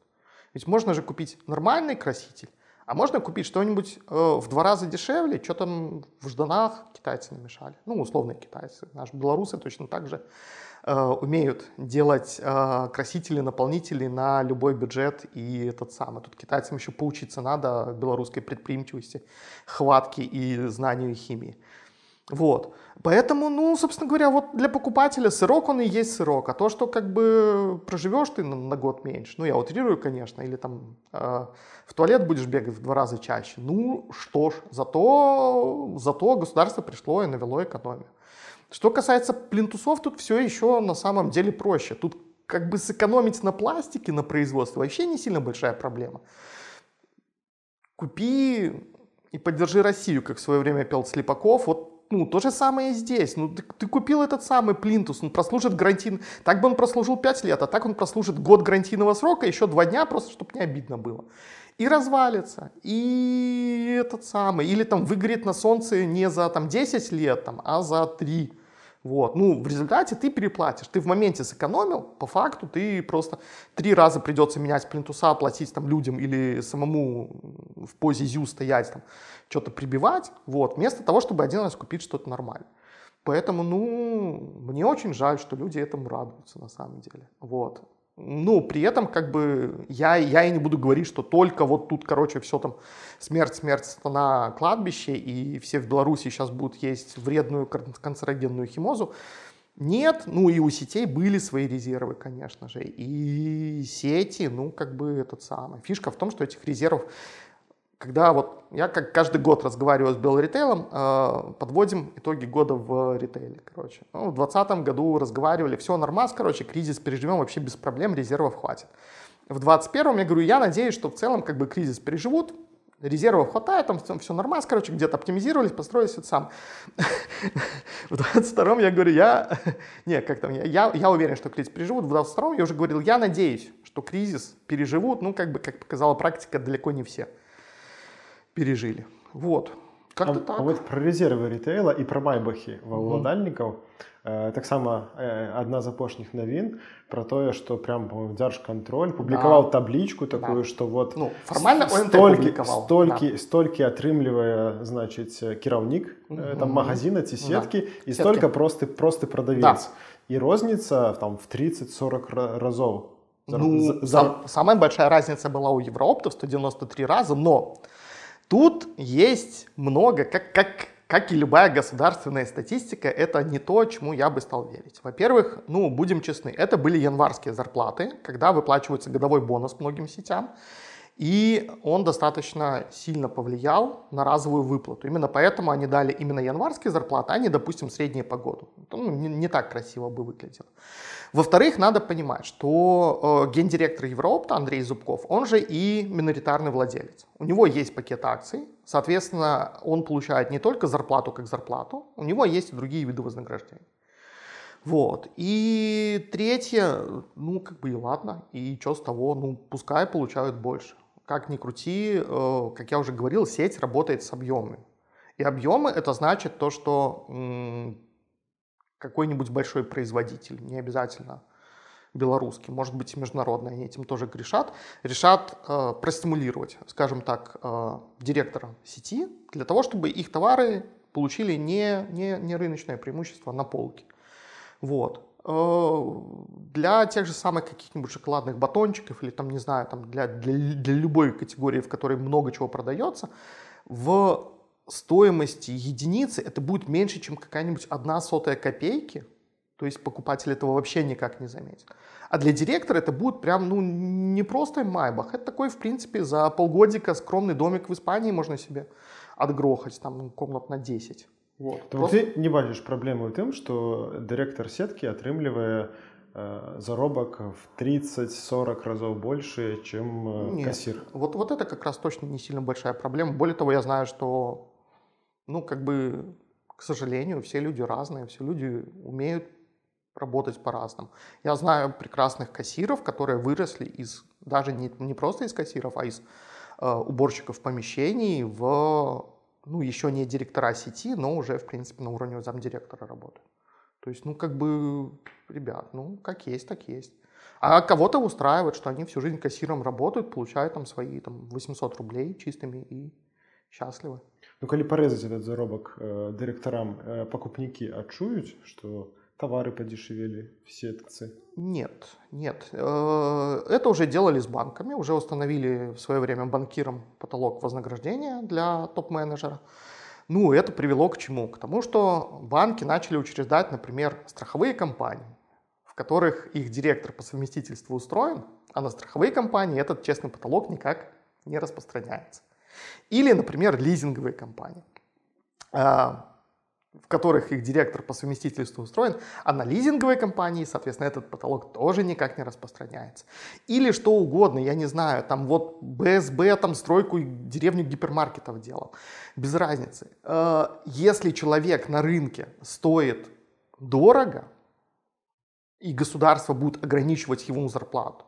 Ведь можно же купить нормальный краситель, а можно купить что-нибудь э, в два раза дешевле, что там в Жданах китайцы намешали. Ну, условные китайцы. Наши белорусы точно так же умеют делать э, красители, наполнители на любой бюджет и этот самый. Тут китайцам еще поучиться надо белорусской предприимчивости, хватки и знанию химии. Вот. Поэтому, ну, собственно говоря, вот для покупателя сырок он и есть сырок, а то, что как бы проживешь ты на, на год меньше, ну, я утрирую, конечно, или там э, в туалет будешь бегать в два раза чаще, ну, что ж, зато, зато государство пришло и навело экономию. Что касается плинтусов, тут все еще на самом деле проще. Тут как бы сэкономить на пластике, на производстве вообще не сильно большая проблема. Купи и поддержи Россию, как в свое время пел Слепаков. Вот ну, то же самое и здесь. Ну, ты, ты купил этот самый плинтус, он прослужит гарантийно... Так бы он прослужил 5 лет, а так он прослужит год гарантийного срока, еще 2 дня, просто чтобы не обидно было. И развалится, и этот самый, или там выгорит на солнце не за там 10 лет, там, а за 3. Вот. Ну, в результате ты переплатишь. Ты в моменте сэкономил, по факту ты просто три раза придется менять плинтуса, платить там людям или самому в позе ЗЮ стоять, там, что-то прибивать, вот, вместо того, чтобы один раз купить что-то нормальное. Поэтому, ну, мне очень жаль, что люди этому радуются на самом деле. Вот. Ну, при этом, как бы, я, я и не буду говорить, что только вот тут, короче, все там смерть, смерть на кладбище, и все в Беларуси сейчас будут есть вредную канцерогенную химозу. Нет, ну и у сетей были свои резервы, конечно же. И сети, ну, как бы этот самый. Фишка в том, что этих резервов когда вот я как каждый год разговариваю с Белритейлом, э, подводим итоги года в ритейле, короче. Ну, в 2020 году разговаривали, все нормас, короче, кризис переживем вообще без проблем, резервов хватит. В 2021 я говорю, я надеюсь, что в целом как бы кризис переживут, резервов хватает, там все нормально, короче, где-то оптимизировались, построились это сам. В 22 я говорю, я, не, как там, я, я уверен, что кризис переживут. В 22 я уже говорил, я надеюсь, что кризис переживут, ну, как бы, как показала практика, далеко не все пережили. Вот. Как-то а, так. А вот про резервы ритейла і про майбахи ва ўладальнікаў mm -hmm. таксама адна з апошніх навін про тое што прям дзяржкантроль публікаваў да. таблічку такую да. што вот ну, фармальна столькі столькі да. столькі атрымлівае значыць кіраўнік mm -hmm. там магазина ці сеткі да. і столько просты просты прадавец да. і розніца там в 30-40 разоў ну, за... сам, самая большая разница была у Европы в 193 раза но Тут есть много, как, как, как и любая государственная статистика, это не то, чему я бы стал верить. Во-первых, ну, будем честны, это были январские зарплаты, когда выплачивается годовой бонус многим сетям. И он достаточно сильно повлиял на разовую выплату. Именно поэтому они дали именно январские зарплаты, а не, допустим, средние по году. Ну, не, не так красиво бы выглядело. Во-вторых, надо понимать, что э, гендиректор Евроопта Андрей Зубков, он же и миноритарный владелец. У него есть пакет акций, соответственно, он получает не только зарплату как зарплату, у него есть и другие виды вознаграждения. Вот. И третье, ну, как бы и ладно, и что с того, ну, пускай получают больше. Как ни крути, э, как я уже говорил, сеть работает с объемами. И объемы это значит то, что какой-нибудь большой производитель, не обязательно белорусский, может быть и международный, они этим тоже грешат, решат э, простимулировать, скажем так, э, директора сети для того, чтобы их товары получили не, не, не рыночное преимущество на полке. Вот. Э, для тех же самых каких-нибудь шоколадных батончиков или там, не знаю, там для, для, для любой категории, в которой много чего продается, в стоимости единицы это будет меньше, чем какая-нибудь одна сотая копейки, то есть покупатель этого вообще никак не заметит. А для директора это будет прям, ну, не просто майбах, это такой, в принципе, за полгодика скромный домик в Испании можно себе отгрохать, там, комнат на 10. Вот. Просто... Ты не бачыш праблему ў тым, што дырэктар сеткі атрымлівае э, заробак в 30-40 разов больше, чем э, Нет, кассир. Вот, вот это как раз точно не сильно большая проблема. Более того, я знаю, что ну, как бы, к сожалению, все люди разные, все люди умеют работать по-разному. Я знаю прекрасных кассиров, которые выросли из, даже не, не просто из кассиров, а из э, уборщиков помещений в, ну, еще не директора сети, но уже, в принципе, на уровне замдиректора работают. То есть, ну, как бы, ребят, ну, как есть, так есть. А кого-то устраивает, что они всю жизнь кассиром работают, получают там свои там, 800 рублей чистыми и счастливы. Ну калі парэзаць этот заробак э, дырэктарам э, пакупнікі адчуюць што товары падешевели в сетцы нет нет. Э, это уже делали с банками уже установили в свое время банкирам потолок вознаграждения для топ-менеджера. Ну это привело к чему? К тому что банки начали учреждать например страховые компании в которых их директор по совместительству устроен а на страховые компании этот честный потолок никак не распространяется. Или, например, лизинговые компании, а, в которых их директор по совместительству устроен, а на лизинговой компании, соответственно, этот потолок тоже никак не распространяется. Или что угодно, я не знаю, там вот БСБ там стройку деревню гипермаркетов делал, без разницы. А, если человек на рынке стоит дорого, и государство будет ограничивать его зарплату,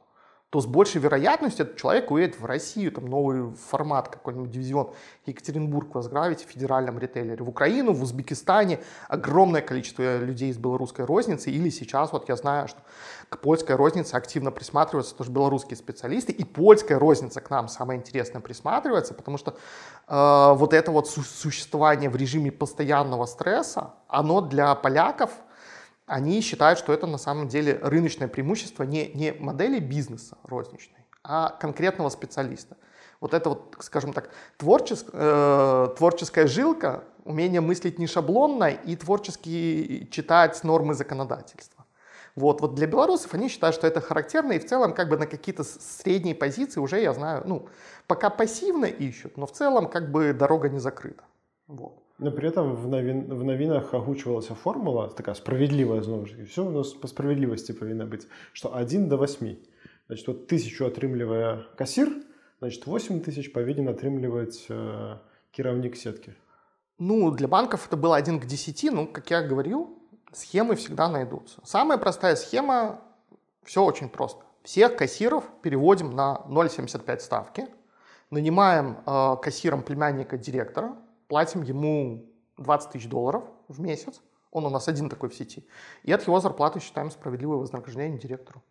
то с большей вероятностью этот человек уедет в Россию, там новый формат, какой-нибудь дивизион Екатеринбург возглавить в федеральном ритейлере, в Украину, в Узбекистане огромное количество людей из белорусской розницы, или сейчас вот я знаю, что к польской рознице активно присматриваются тоже белорусские специалисты, и польская розница к нам самое интересное присматривается, потому что э, вот это вот су- существование в режиме постоянного стресса, оно для поляков – они считают, что это на самом деле рыночное преимущество не, не модели бизнеса розничной, а конкретного специалиста. Вот это вот, скажем так, творчес, э, творческая жилка, умение мыслить не шаблонно и творчески читать нормы законодательства. Вот, вот для белорусов они считают, что это характерно, и в целом как бы на какие-то средние позиции уже, я знаю, ну, пока пассивно ищут, но в целом как бы дорога не закрыта. Вот. Но при этом в, новин, в новинах агучвалася формула такая справедливая зноў ж все у нас по справедливости павінна быть, что 1 до 8 значит вот тысячу атрымлівае кассир значит 8 тысяч павінен атрымліваць э, кіраўнік сетки ну для банков это было 1 к 10 ну как я говорил схемы всегда найдутся самая простая схема все очень просто всех кассиров переводим на 0,75 ставки нанимаем э, кассиром племянника директора платим ему 20 тысяч долларов в месяц, он у нас один такой в сети, и от его зарплаты считаем справедливое вознаграждение директору.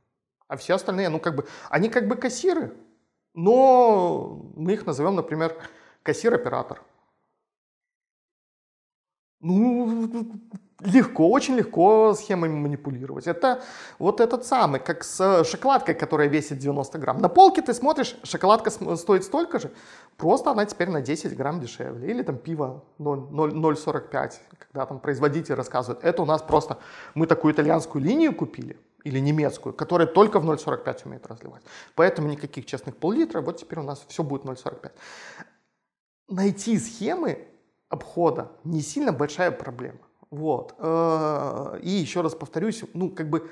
А все остальные, ну как бы, они как бы кассиры, но мы их назовем, например, кассир-оператор. Ну, легко, очень легко схемами манипулировать. Это вот этот самый, как с шоколадкой, которая весит 90 грамм. На полке ты смотришь, шоколадка стоит столько же, просто она теперь на 10 грамм дешевле. Или там пиво 0,45, когда там производитель рассказывает, это у нас просто, мы такую итальянскую линию купили, или немецкую, которая только в 0,45 умеет разливать. Поэтому никаких честных пол-литра, вот теперь у нас все будет 0,45. Найти схемы обхода не сильно большая проблема. Вот. Э, и еще раз повторюсь, ну, как бы,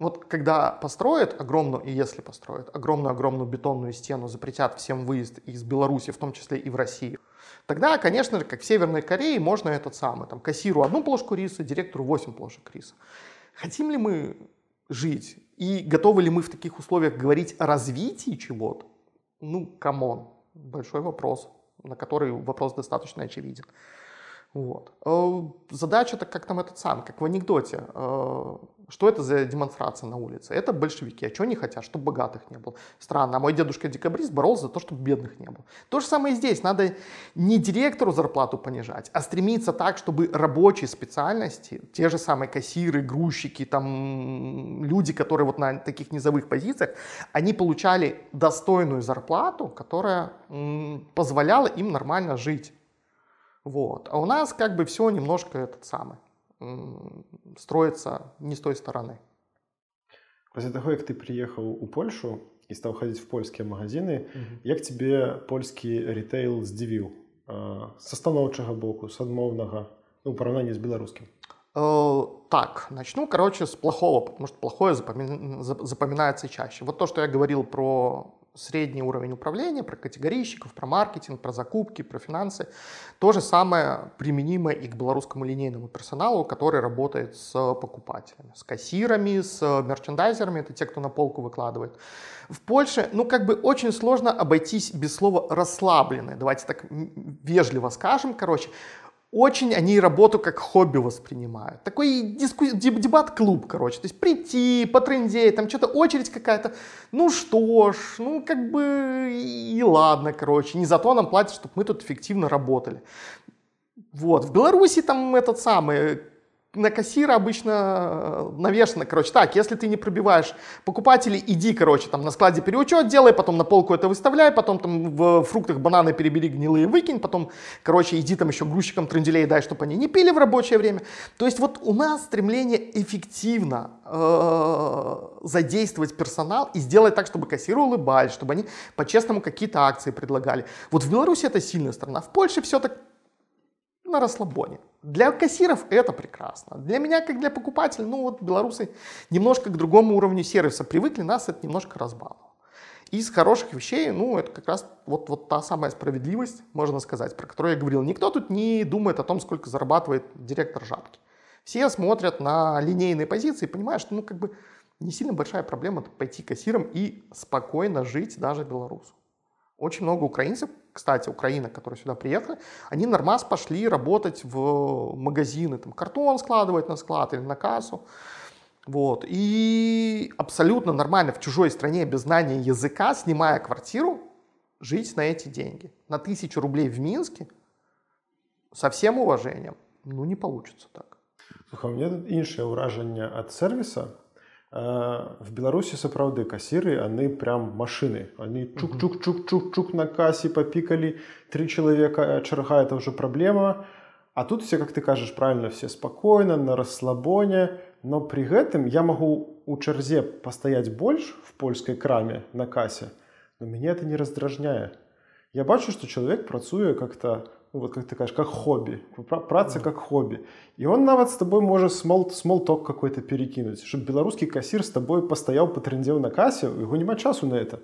вот когда построят огромную, и если построят огромную-огромную бетонную стену, запретят всем выезд из Беларуси, в том числе и в Россию, тогда, конечно же, как в Северной Корее, можно этот самый, там, кассиру одну плошку риса, директору 8 плошек риса. Хотим ли мы жить? И готовы ли мы в таких условиях говорить о развитии чего-то? Ну, come on, большой вопрос, на который вопрос достаточно очевиден. Вот. Э, задача-то как там этот сам, как в анекдоте. Э, что это за демонстрация на улице? Это большевики. А что они хотят? Чтобы богатых не было. Странно. А мой дедушка декабрист боролся за то, чтобы бедных не было. То же самое и здесь. Надо не директору зарплату понижать, а стремиться так, чтобы рабочие специальности, те же самые кассиры, грузчики, там, люди, которые вот на таких низовых позициях, они получали достойную зарплату, которая позволяла им нормально жить. Вот. А у нас как бы все немножко этот самый строится не с той стороны. После того, как ты приехал у Польшу и стал ходить в польские магазины, угу. як тебе польский ритейл здивил? С станоўчага боку, с адмоўнага, ну, в параўнанні с беларускім? Э, так, начну, короче, с плохого, потому что плохое запоминается чаще. Вот то, что я говорил про средний уровень управления, про категорийщиков, про маркетинг, про закупки, про финансы. То же самое применимо и к белорусскому линейному персоналу, который работает с покупателями, с кассирами, с мерчендайзерами, это те, кто на полку выкладывает. В Польше, ну, как бы очень сложно обойтись без слова расслабленные, давайте так вежливо скажем, короче, очень они работу как хобби воспринимают. Такой диску... дебат-клуб, короче. То есть прийти, потрындеть, там что-то очередь какая-то. Ну что ж, ну как бы и ладно, короче. Не за то нам платят, чтобы мы тут эффективно работали. Вот. В Беларуси там этот самый на кассира обычно э, навешено, короче, так, если ты не пробиваешь покупателей, иди, короче, там на складе переучет делай, потом на полку это выставляй, потом там в фруктах бананы перебери гнилые выкинь, потом, короче, иди там еще грузчикам тренделей дай, чтобы они не пили в рабочее время. То есть вот у нас стремление эффективно э, задействовать персонал и сделать так, чтобы кассиры улыбались, чтобы они по-честному какие-то акции предлагали. Вот в Беларуси это сильная страна, в Польше все так на расслабоне. Для кассиров это прекрасно. Для меня, как для покупателя, ну вот белорусы немножко к другому уровню сервиса привыкли, нас это немножко разбаловало. Из хороших вещей, ну, это как раз вот, вот та самая справедливость, можно сказать, про которую я говорил. Никто тут не думает о том, сколько зарабатывает директор жабки. Все смотрят на линейные позиции и понимают, что, ну, как бы не сильно большая проблема пойти кассиром и спокойно жить даже белорусу. Очень много украинцев, кстати, Украина, которые сюда приехали, они нормас пошли работать в магазины, там картон складывать на склад или на кассу. Вот. И абсолютно нормально в чужой стране без знания языка, снимая квартиру, жить на эти деньги. На тысячу рублей в Минске со всем уважением, ну не получится так. Слухай, у меня тут іншае ўражанне ад сервиса. В беларуси сапраўды кассиры они прям машины. Они чук чук чук чук чук на кассе попикали три человека черга это уже проблема. А тут все как ты кажешь правильно все спокойно на расслабоне. Но при гэтым я могу у чарзе постоять больше в польской краме на кассе но меня это не раздражняет. Я бачу что человек працуе как-то вот как ты кажешь, как хобби, праца как хобби. И он нават с тобой может смол, смолток какой-то перекинуть, чтобы белорусский кассир с тобой постоял, потрендел на кассе, у него нема часу на это.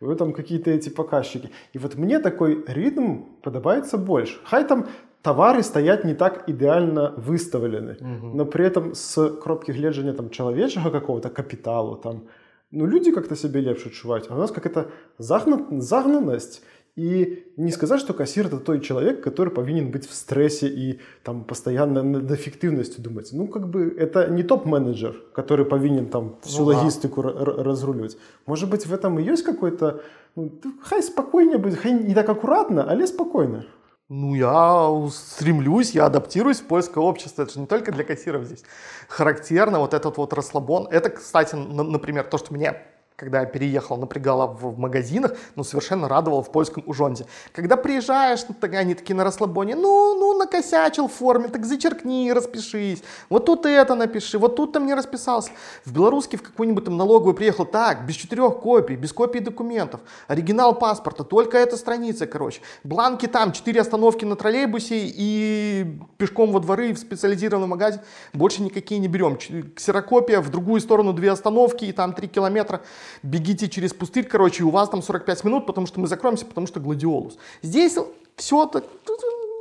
Него там какие-то эти показчики. И вот мне такой ритм подобается больше. Хай там товары стоят не так идеально выставлены, угу. но при этом с кропки гледжання там человечего какого-то капиталу, там, ну люди как-то себе лепше чувать, а у нас какая-то загна... загнанность, и не сказать, что кассир это той человек, который повинен быть в стрессе и там постоянно над эффективностью думать. Ну, как бы это не топ-менеджер, который повинен там всю ну, логистику да. разруливать. Может быть, в этом и есть какой-то... Ну, хай спокойнее будет, хай не так аккуратно, але спокойно. Ну, я стремлюсь, я адаптируюсь в польское общество. Это же не только для кассиров здесь. Характерно вот этот вот расслабон. Это, кстати, например, то, что мне когда я переехал, напрягало в магазинах, но совершенно радовало в польском ужонде. Когда приезжаешь, ну, они такие на расслабоне, ну, ну, накосячил в форме, так зачеркни, распишись, вот тут это напиши, вот тут там не расписался. В белорусский в какую-нибудь там налоговую приехал, так, без четырех копий, без копий документов, оригинал паспорта, только эта страница, короче. Бланки там, четыре остановки на троллейбусе и пешком во дворы в специализированный магазин, больше никакие не берем. Ксерокопия в другую сторону две остановки и там три километра бегите через пустырь, короче, и у вас там 45 минут, потому что мы закроемся, потому что гладиолус. Здесь все так,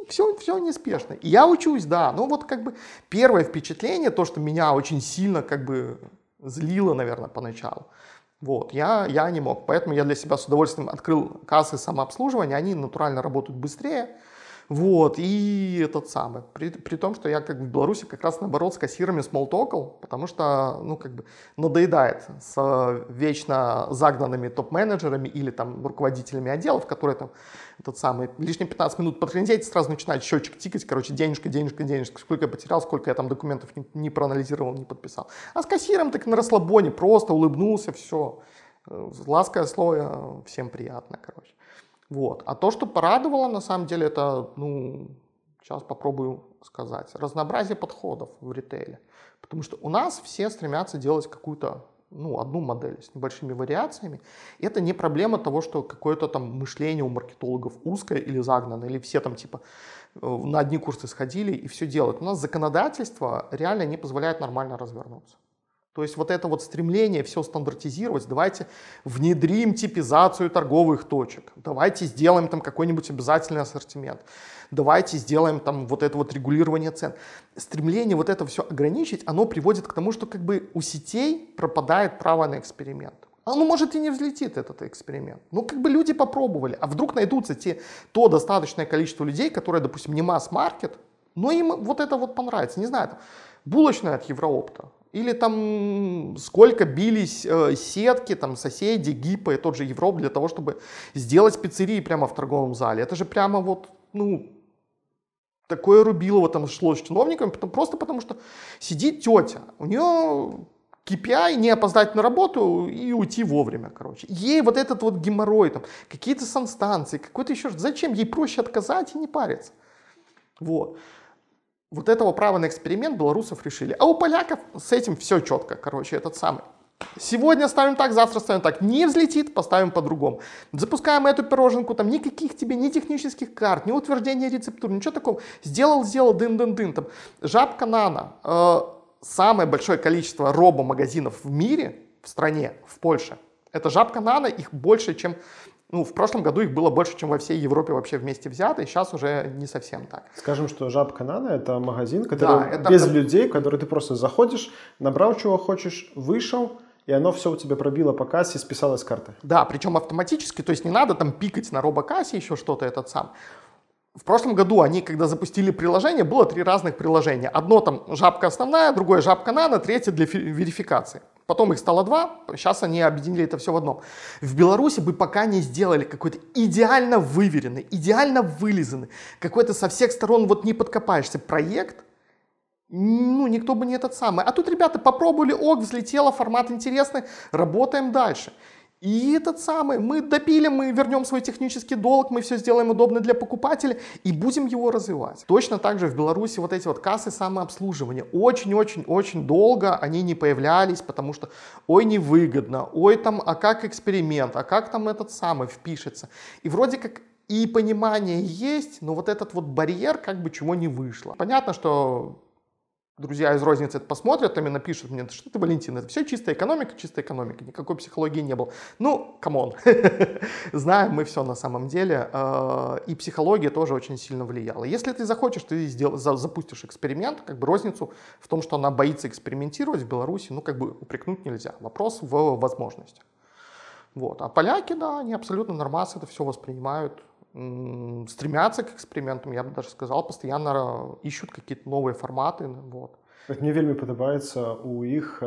все, все неспешно. И я учусь, да, но вот как бы первое впечатление, то, что меня очень сильно как бы злило, наверное, поначалу, вот, я, я не мог. Поэтому я для себя с удовольствием открыл кассы самообслуживания, они натурально работают быстрее, вот, и этот самый. При, при том, что я как в Беларуси как раз наоборот с кассирами смолтокал, потому что, ну, как бы надоедает с вечно загнанными топ-менеджерами или там руководителями отделов, которые там этот самый лишние 15 минут потрендеть, сразу начинает счетчик тикать, короче, денежка, денежка, денежка, сколько я потерял, сколько я там документов не, не проанализировал, не подписал. А с кассиром так на расслабоне, просто улыбнулся, все. Э, ласковое слово, всем приятно, короче. Вот. А то, что порадовало, на самом деле, это, ну, сейчас попробую сказать, разнообразие подходов в ритейле. Потому что у нас все стремятся делать какую-то ну, одну модель с небольшими вариациями. И это не проблема того, что какое-то там мышление у маркетологов узкое или загнанное, или все там типа э, на одни курсы сходили и все делают. У нас законодательство реально не позволяет нормально развернуться. То есть вот это вот стремление все стандартизировать, давайте внедрим типизацию торговых точек, давайте сделаем там какой-нибудь обязательный ассортимент, давайте сделаем там вот это вот регулирование цен. Стремление вот это все ограничить, оно приводит к тому, что как бы у сетей пропадает право на эксперимент. Оно может и не взлетит, этот эксперимент. Ну, как бы люди попробовали, а вдруг найдутся те, то достаточное количество людей, которые, допустим, не масс-маркет, но им вот это вот понравится. Не знаю, там, булочная от Евроопта, или там сколько бились э, сетки, там соседи, ГИПа и тот же Европ для того, чтобы сделать пиццерии прямо в торговом зале. Это же прямо вот, ну, такое рубилово там шло с чиновниками, потому, просто потому что сидит тетя, у нее KPI не опоздать на работу и уйти вовремя, короче. Ей вот этот вот геморрой, там, какие-то санстанции, какой-то еще... Зачем? Ей проще отказать и не париться. Вот вот этого права на эксперимент белорусов решили. А у поляков с этим все четко, короче, этот самый. Сегодня ставим так, завтра ставим так. Не взлетит, поставим по-другому. Запускаем эту пироженку, там никаких тебе ни технических карт, ни утверждения рецептур, ничего такого. Сделал, сделал, дын-дын-дын. Там, жабка нано. Э, самое большое количество робо-магазинов в мире, в стране, в Польше. Это жабка нано, их больше, чем ну, в прошлом году их было больше, чем во всей Европе вообще вместе взято, и сейчас уже не совсем так. Скажем, что Жабка Нана — это магазин, который да, это... без людей, который ты просто заходишь, набрал чего хочешь, вышел, и оно все у тебя пробило по кассе, списалось с карты. Да, причем автоматически, то есть не надо там пикать на робокассе еще что-то этот сам. В прошлом году они, когда запустили приложение, было три разных приложения. Одно там жабка основная, другое жабка нано, третье для верификации. Потом их стало два, сейчас они объединили это все в одном. В Беларуси бы пока не сделали какой-то идеально выверенный, идеально вылизанный, какой-то со всех сторон вот не подкопаешься проект, ну, никто бы не этот самый. А тут ребята попробовали, ок, взлетело, формат интересный, работаем дальше. И этот самый, мы допилим, мы вернем свой технический долг, мы все сделаем удобно для покупателя и будем его развивать. Точно так же в Беларуси вот эти вот кассы самообслуживания очень-очень-очень долго они не появлялись, потому что ой, невыгодно, ой, там, а как эксперимент, а как там этот самый впишется. И вроде как и понимание есть, но вот этот вот барьер как бы чего не вышло. Понятно, что друзья из розницы это посмотрят, там и напишут мне, что ты, Валентин, это все чистая экономика, чистая экономика, никакой психологии не было. Ну, come on, знаем мы все на самом деле, э, и психология тоже очень сильно влияла. Если ты захочешь, ты сдел, запустишь эксперимент, как бы розницу в том, что она боится экспериментировать в Беларуси, ну, как бы упрекнуть нельзя. Вопрос в возможностях. Вот. А поляки, да, они абсолютно нормально это все воспринимают, стремятся к экспериментам, я бы даже сказал, постоянно ищут какие-то новые форматы. Вот. Мне вельмі падабаецца у іх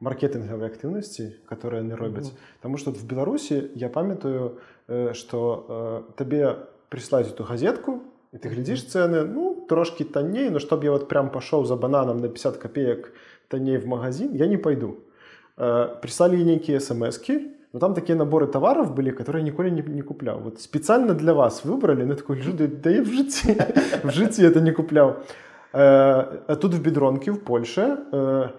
маркетынгавай актыўнасці которые яны робяць mm -hmm. Таму что в Беларусі я памятаю что табе прислаць эту газетку і ты глядзіш цены ну трошки танней но чтоб я вот прям пашоў за бананам на 50 копеек танней в магазин я не пойду э, прислали некие смс но там такие наборы товаров были, которые я никогда не, не куплял. Вот специально для вас выбрали, ну такой, да я в житті, в житті это не куплял. А тут в Бедронке, в Польше,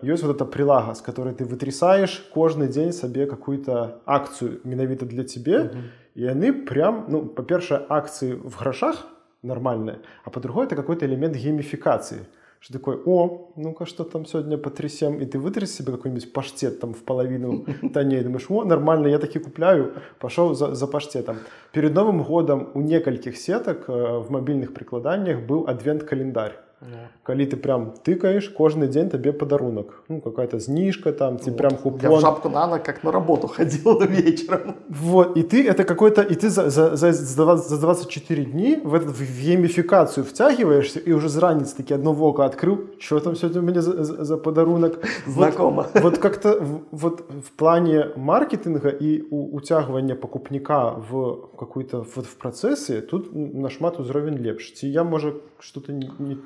есть вот эта прилага, с которой ты вытрясаешь каждый день себе какую-то акцию, менавіта для тебе, угу. и они прям, ну, по-перше, акции в грошах нормальные, а по-другому это какой-то элемент геймификации что такое, о, ну-ка, что там сегодня потрясем, и ты вытряс себе какой-нибудь паштет там в половину тоннее, думаешь, о, нормально, я таки купляю, пошел за, за паштетом. Перед Новым годом у нескольких сеток э, в мобильных прикладаниях был адвент-календарь. Yeah. Коли ты прям тыкаешь, каждый день тебе подарунок. Ну, какая-то знижка там, тебе вот. прям купон. Я в шапку на ног как на работу ходил вечером. Вот, и ты это какой-то, и ты за, за, за, за 24 дни в, этот, в геймификацию втягиваешься, и уже зранец таки одно воко открыл, что там сегодня у меня за, за, за подарунок. Знакомо. Вот, вот как-то вот в плане маркетинга и у, утягивания покупника в какой-то вот в процессе, тут наш мат узровень лепш. Я, может, что-то не, не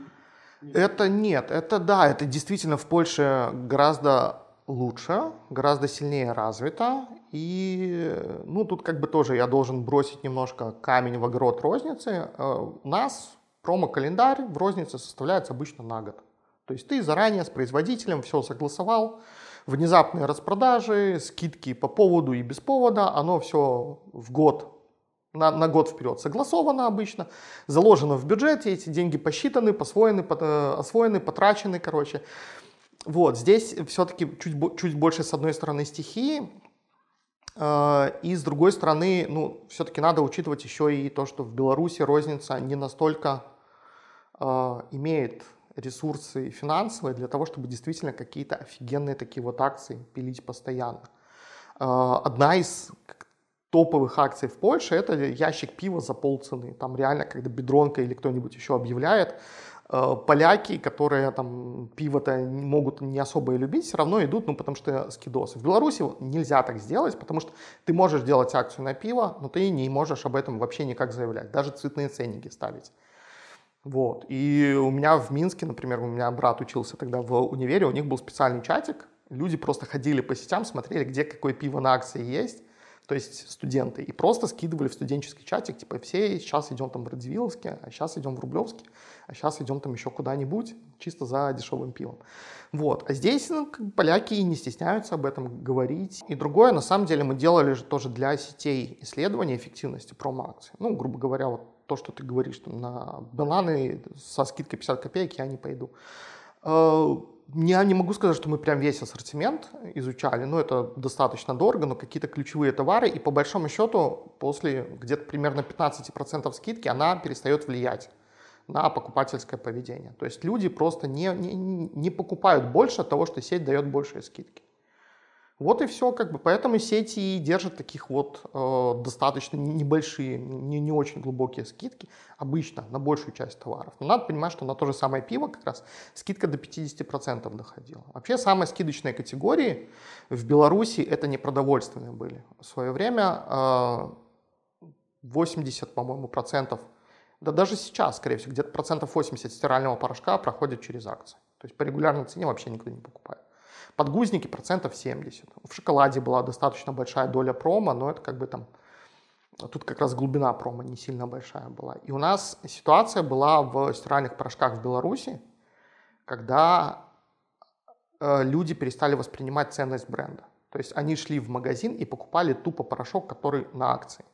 это нет, это да, это действительно в Польше гораздо лучше, гораздо сильнее развито. И, ну, тут как бы тоже я должен бросить немножко камень в огород розницы. Э, у нас промо-календарь в рознице составляется обычно на год. То есть ты заранее с производителем все согласовал, внезапные распродажи, скидки по поводу и без повода, оно все в год на, на год вперед согласовано обычно, заложено в бюджете, эти деньги посчитаны, посвоены, по, э, освоены, потрачены, короче. Вот, здесь все-таки чуть, чуть больше, с одной стороны, стихии, э, и с другой стороны, ну, все-таки надо учитывать еще и то, что в Беларуси розница не настолько э, имеет ресурсы финансовые для того, чтобы действительно какие-то офигенные такие вот акции пилить постоянно. Э, одна из топовых акций в Польше, это ящик пива за полцены. Там реально, когда Бедронка или кто-нибудь еще объявляет, э, поляки, которые там пиво-то могут не особо и любить, все равно идут, ну, потому что скидосы. В Беларуси нельзя так сделать, потому что ты можешь делать акцию на пиво, но ты не можешь об этом вообще никак заявлять, даже цветные ценники ставить. Вот. И у меня в Минске, например, у меня брат учился тогда в универе, у них был специальный чатик, люди просто ходили по сетям, смотрели, где какое пиво на акции есть, то есть студенты, и просто скидывали в студенческий чатик, типа, все сейчас идем там в Радзивилловске, а сейчас идем в Рублевске, а сейчас идем там еще куда-нибудь, чисто за дешевым пивом. Вот. А здесь ну, поляки не стесняются об этом говорить. И другое, на самом деле, мы делали же тоже для сетей исследования эффективности промо-акций. Ну, грубо говоря, вот то, что ты говоришь, что на бананы со скидкой 50 копеек я не пойду. Я не могу сказать, что мы прям весь ассортимент изучали, но это достаточно дорого, но какие-то ключевые товары, и по большому счету после где-то примерно 15% скидки она перестает влиять на покупательское поведение. То есть люди просто не, не, не покупают больше от того, что сеть дает большие скидки. Вот и все, как бы, поэтому сети и держат таких вот э, достаточно небольшие, не, не очень глубокие скидки, обычно на большую часть товаров. Но надо понимать, что на то же самое пиво как раз скидка до 50% доходила. Вообще самые скидочные категории в Беларуси это не продовольственные были. В свое время э, 80, по-моему, процентов, да даже сейчас, скорее всего, где-то процентов 80 стирального порошка проходит через акции. То есть по регулярной цене вообще никто не покупает. Подгузники процентов 70. В шоколаде была достаточно большая доля промо, но это как бы там... Тут как раз глубина промо не сильно большая была. И у нас ситуация была в стиральных порошках в Беларуси, когда э, люди перестали воспринимать ценность бренда. То есть они шли в магазин и покупали тупо порошок, который на акции.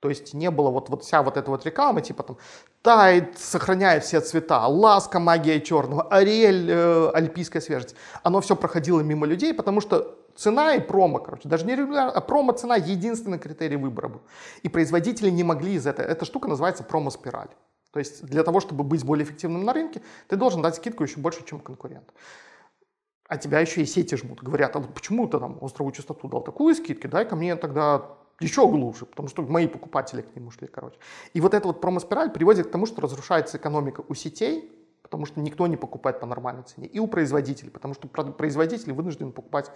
То есть не было вот, вот вся вот эта вот реклама, типа там тает, сохраняет все цвета, ласка, магия черного, ариэль, э, альпийская свежесть. Оно все проходило мимо людей, потому что цена и промо, короче, даже не регулярно, а промо-цена единственный критерий выбора был. И производители не могли из этого, эта штука называется промо-спираль. То есть для того, чтобы быть более эффективным на рынке, ты должен дать скидку еще больше, чем конкурент. А тебя еще и сети жмут. Говорят, а почему ты там островую частоту дал такую скидку, дай-ка мне тогда еще глубже, потому что мои покупатели к нему шли, короче. И вот эта вот промо-спираль приводит к тому, что разрушается экономика у сетей, потому что никто не покупает по нормальной цене, и у производителей, потому что производители вынуждены покупать,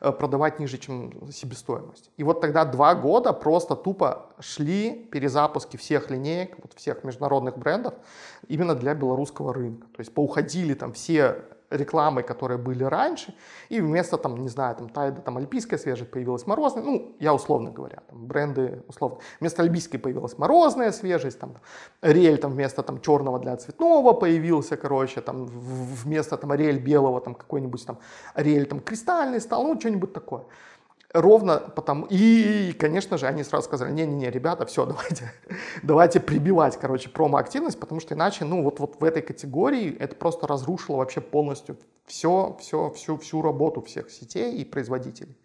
э, продавать ниже, чем себестоимость. И вот тогда два года просто тупо шли перезапуски всех линеек, вот всех международных брендов именно для белорусского рынка. То есть поуходили там все рекламы, которые были раньше, и вместо, там, не знаю, там, Тайда, там, альпийская свежесть появилась морозная, ну, я условно говоря, там, бренды, условно, вместо альпийской появилась морозная свежесть, там, Ариэль, там, вместо, там, черного для цветного появился, короче, там, вместо, там, Ариэль белого, там, какой-нибудь, там, Ариэль, там, кристальный стал, ну, что-нибудь такое. Ровно потому, и, конечно же, они сразу сказали, не-не-не, ребята, все, давайте, давайте прибивать, короче, промо-активность, потому что иначе, ну, вот, вот в этой категории это просто разрушило вообще полностью все, все, всю, всю работу всех сетей и производителей.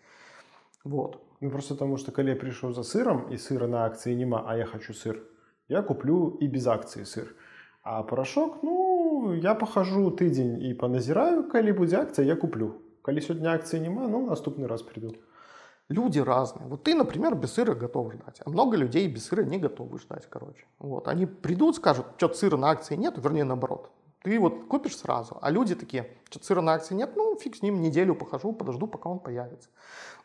Вот. Ну, просто потому что, когда я пришел за сыром, и сыра на акции нема, а я хочу сыр, я куплю и без акции сыр. А порошок, ну, я похожу тыдень и поназираю, коли будет акция, я куплю. Коли сегодня акции нема, ну, наступный раз приду. Люди разные. Вот ты, например, без сыра готов ждать, а много людей без сыра не готовы ждать, короче. Вот. Они придут, скажут, что сыра на акции нет, вернее наоборот. Ты вот купишь сразу, а люди такие, что сыра на акции нет, ну фиг с ним, неделю похожу, подожду, пока он появится.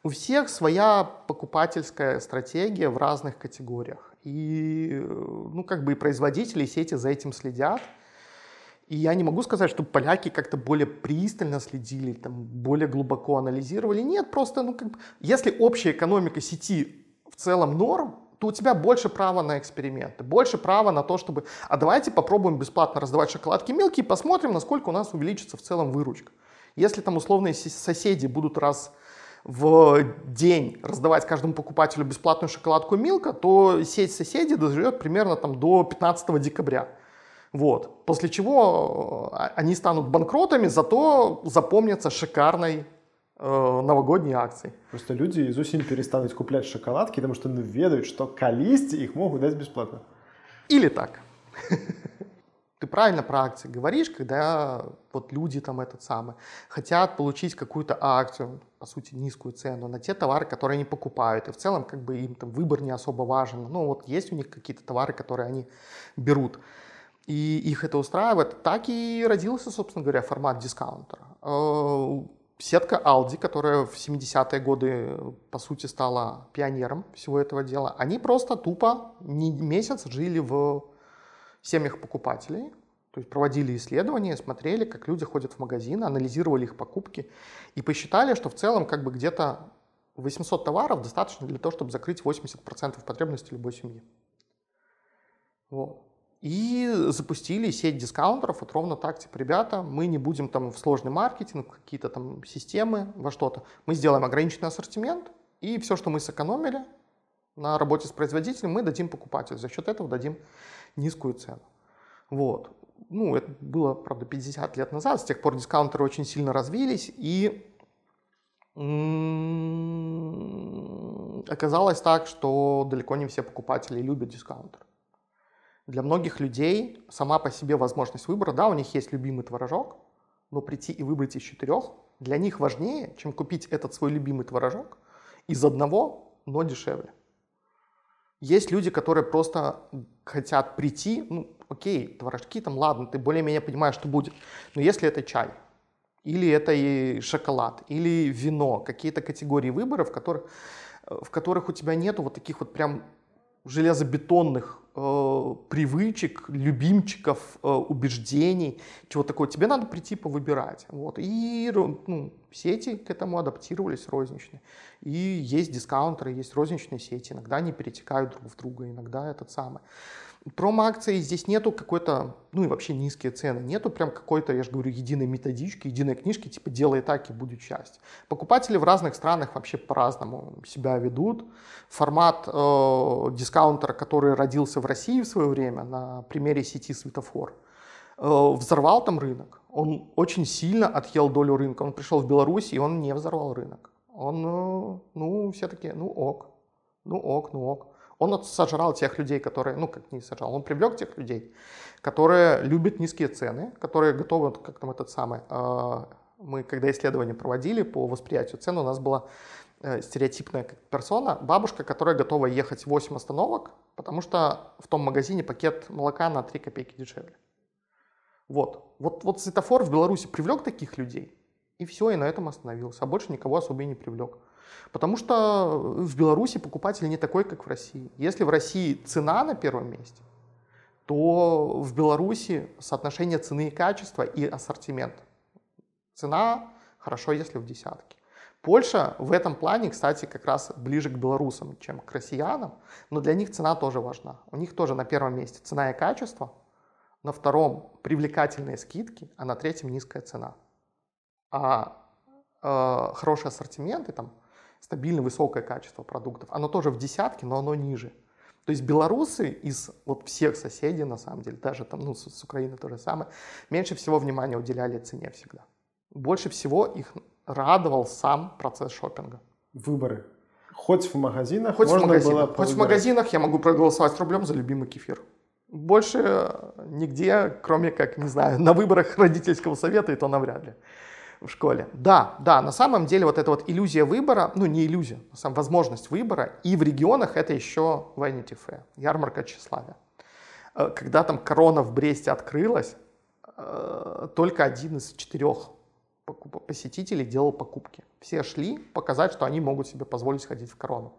У всех своя покупательская стратегия в разных категориях. И, ну, как бы и производители, и сети за этим следят. И я не могу сказать, что поляки как-то более пристально следили, там, более глубоко анализировали. Нет, просто, ну, как бы, если общая экономика сети в целом норм, то у тебя больше права на эксперименты, больше права на то, чтобы, а давайте попробуем бесплатно раздавать шоколадки мелкие посмотрим, насколько у нас увеличится в целом выручка. Если там условные соседи будут раз в день раздавать каждому покупателю бесплатную шоколадку Милка, то сеть соседей доживет примерно там до 15 декабря. Вот. После чего э, они станут банкротами, зато запомнятся шикарной э, новогодней акцией. Просто люди из осень перестанут куплять шоколадки, потому что ну, ведают, что колисти их могут дать бесплатно. Или так. Ты правильно про акции говоришь, когда вот люди там этот самый хотят получить какую-то акцию, по сути низкую цену на те товары, которые они покупают, и в целом как бы им там выбор не особо важен. Ну вот есть у них какие-то товары, которые они берут и их это устраивает, так и родился, собственно говоря, формат дискаунтера. Э, сетка Aldi, которая в 70-е годы, по сути, стала пионером всего этого дела, они просто тупо не месяц жили в семьях покупателей, то есть проводили исследования, смотрели, как люди ходят в магазин, анализировали их покупки и посчитали, что в целом как бы где-то 800 товаров достаточно для того, чтобы закрыть 80% потребностей любой семьи. Вот. И запустили сеть дискаунтеров, вот ровно так, типа, ребята, мы не будем там в сложный маркетинг, какие-то там системы, во что-то. Мы сделаем ограниченный ассортимент, и все, что мы сэкономили на работе с производителем, мы дадим покупателю. За счет этого дадим низкую цену. Вот. Ну, это было, правда, 50 лет назад. С тех пор дискаунтеры очень сильно развились, и оказалось так, что далеко не все покупатели любят дискаунтер. Для многих людей сама по себе возможность выбора, да, у них есть любимый творожок, но прийти и выбрать из четырех для них важнее, чем купить этот свой любимый творожок из одного, но дешевле. Есть люди, которые просто хотят прийти, ну, окей, творожки там, ладно, ты более-менее понимаешь, что будет. Но если это чай, или это и шоколад, или вино, какие-то категории выборов, в которых, в которых у тебя нету вот таких вот прям железобетонных э, привычек, любимчиков, э, убеждений, чего такого. Тебе надо прийти повыбирать. Вот. И ну, сети к этому адаптировались розничные. И есть дискаунтеры, есть розничные сети. Иногда они перетекают друг в друга, иногда этот самый. Промо-акции здесь нету какой-то, ну и вообще низкие цены, нету прям какой-то, я же говорю, единой методички, единой книжки, типа делай так и будет счастье. Покупатели в разных странах вообще по-разному себя ведут. Формат э, дискаунтера, который родился в России в свое время на примере сети Светофор, э, взорвал там рынок. Он очень сильно отъел долю рынка. Он пришел в Беларусь, и он не взорвал рынок. Он, э, ну, все таки ну ок, ну ок, ну ок. Он сожрал тех людей, которые, ну как не сожрал, он привлек тех людей, которые любят низкие цены, которые готовы, как там этот самый, э, мы когда исследование проводили по восприятию цен, у нас была э, стереотипная персона, бабушка, которая готова ехать 8 остановок, потому что в том магазине пакет молока на 3 копейки дешевле. Вот. Вот, вот светофор в Беларуси привлек таких людей, и все, и на этом остановился, а больше никого особо и не привлек. Потому что в Беларуси покупатель не такой, как в России. Если в России цена на первом месте, то в Беларуси соотношение цены и качества и ассортимент Цена хорошо, если в десятки. Польша в этом плане, кстати, как раз ближе к белорусам, чем к россиянам, но для них цена тоже важна. У них тоже на первом месте цена и качество, на втором привлекательные скидки, а на третьем низкая цена. А э, хороший ассортимент и там стабильно высокое качество продуктов, оно тоже в десятке, но оно ниже. То есть белорусы из вот всех соседей, на самом деле, даже там, ну, с, с Украины то же самое, меньше всего внимания уделяли цене всегда. Больше всего их радовал сам процесс шопинга. Выборы. Хоть в магазинах хоть можно в магазинах. было Хоть в магазинах я могу проголосовать рублем за любимый кефир. Больше нигде, кроме как, не знаю, на выборах родительского совета, и то навряд ли в школе. Да, да, на самом деле вот эта вот иллюзия выбора, ну не иллюзия, а сам возможность выбора, и в регионах это еще Vanity Fair, ярмарка тщеславия. Э, Когда там корона в Бресте открылась, э, только один из четырех посетителей делал покупки. Все шли показать, что они могут себе позволить ходить в корону.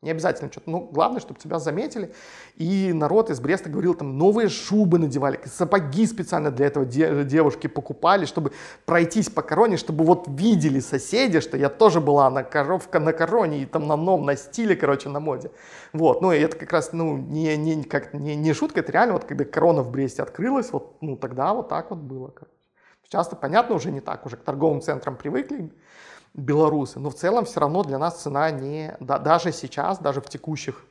Не обязательно что-то. Ну, главное, чтобы тебя заметили. И народ из Бреста говорил, там, новые шубы надевали, сапоги специально для этого де- девушки покупали, чтобы пройтись по короне, чтобы вот видели соседи, что я тоже была на, коровка, на короне и там на новом, на стиле, короче, на моде. Вот, ну, и это как раз, ну, не, не, как, не, не шутка, это реально вот, когда корона в Бресте открылась, вот, ну, тогда вот так вот было, короче. Часто, понятно, уже не так, уже к торговым центрам привыкли белорусы, но в целом все равно для нас цена не, да, даже сейчас, даже в текущих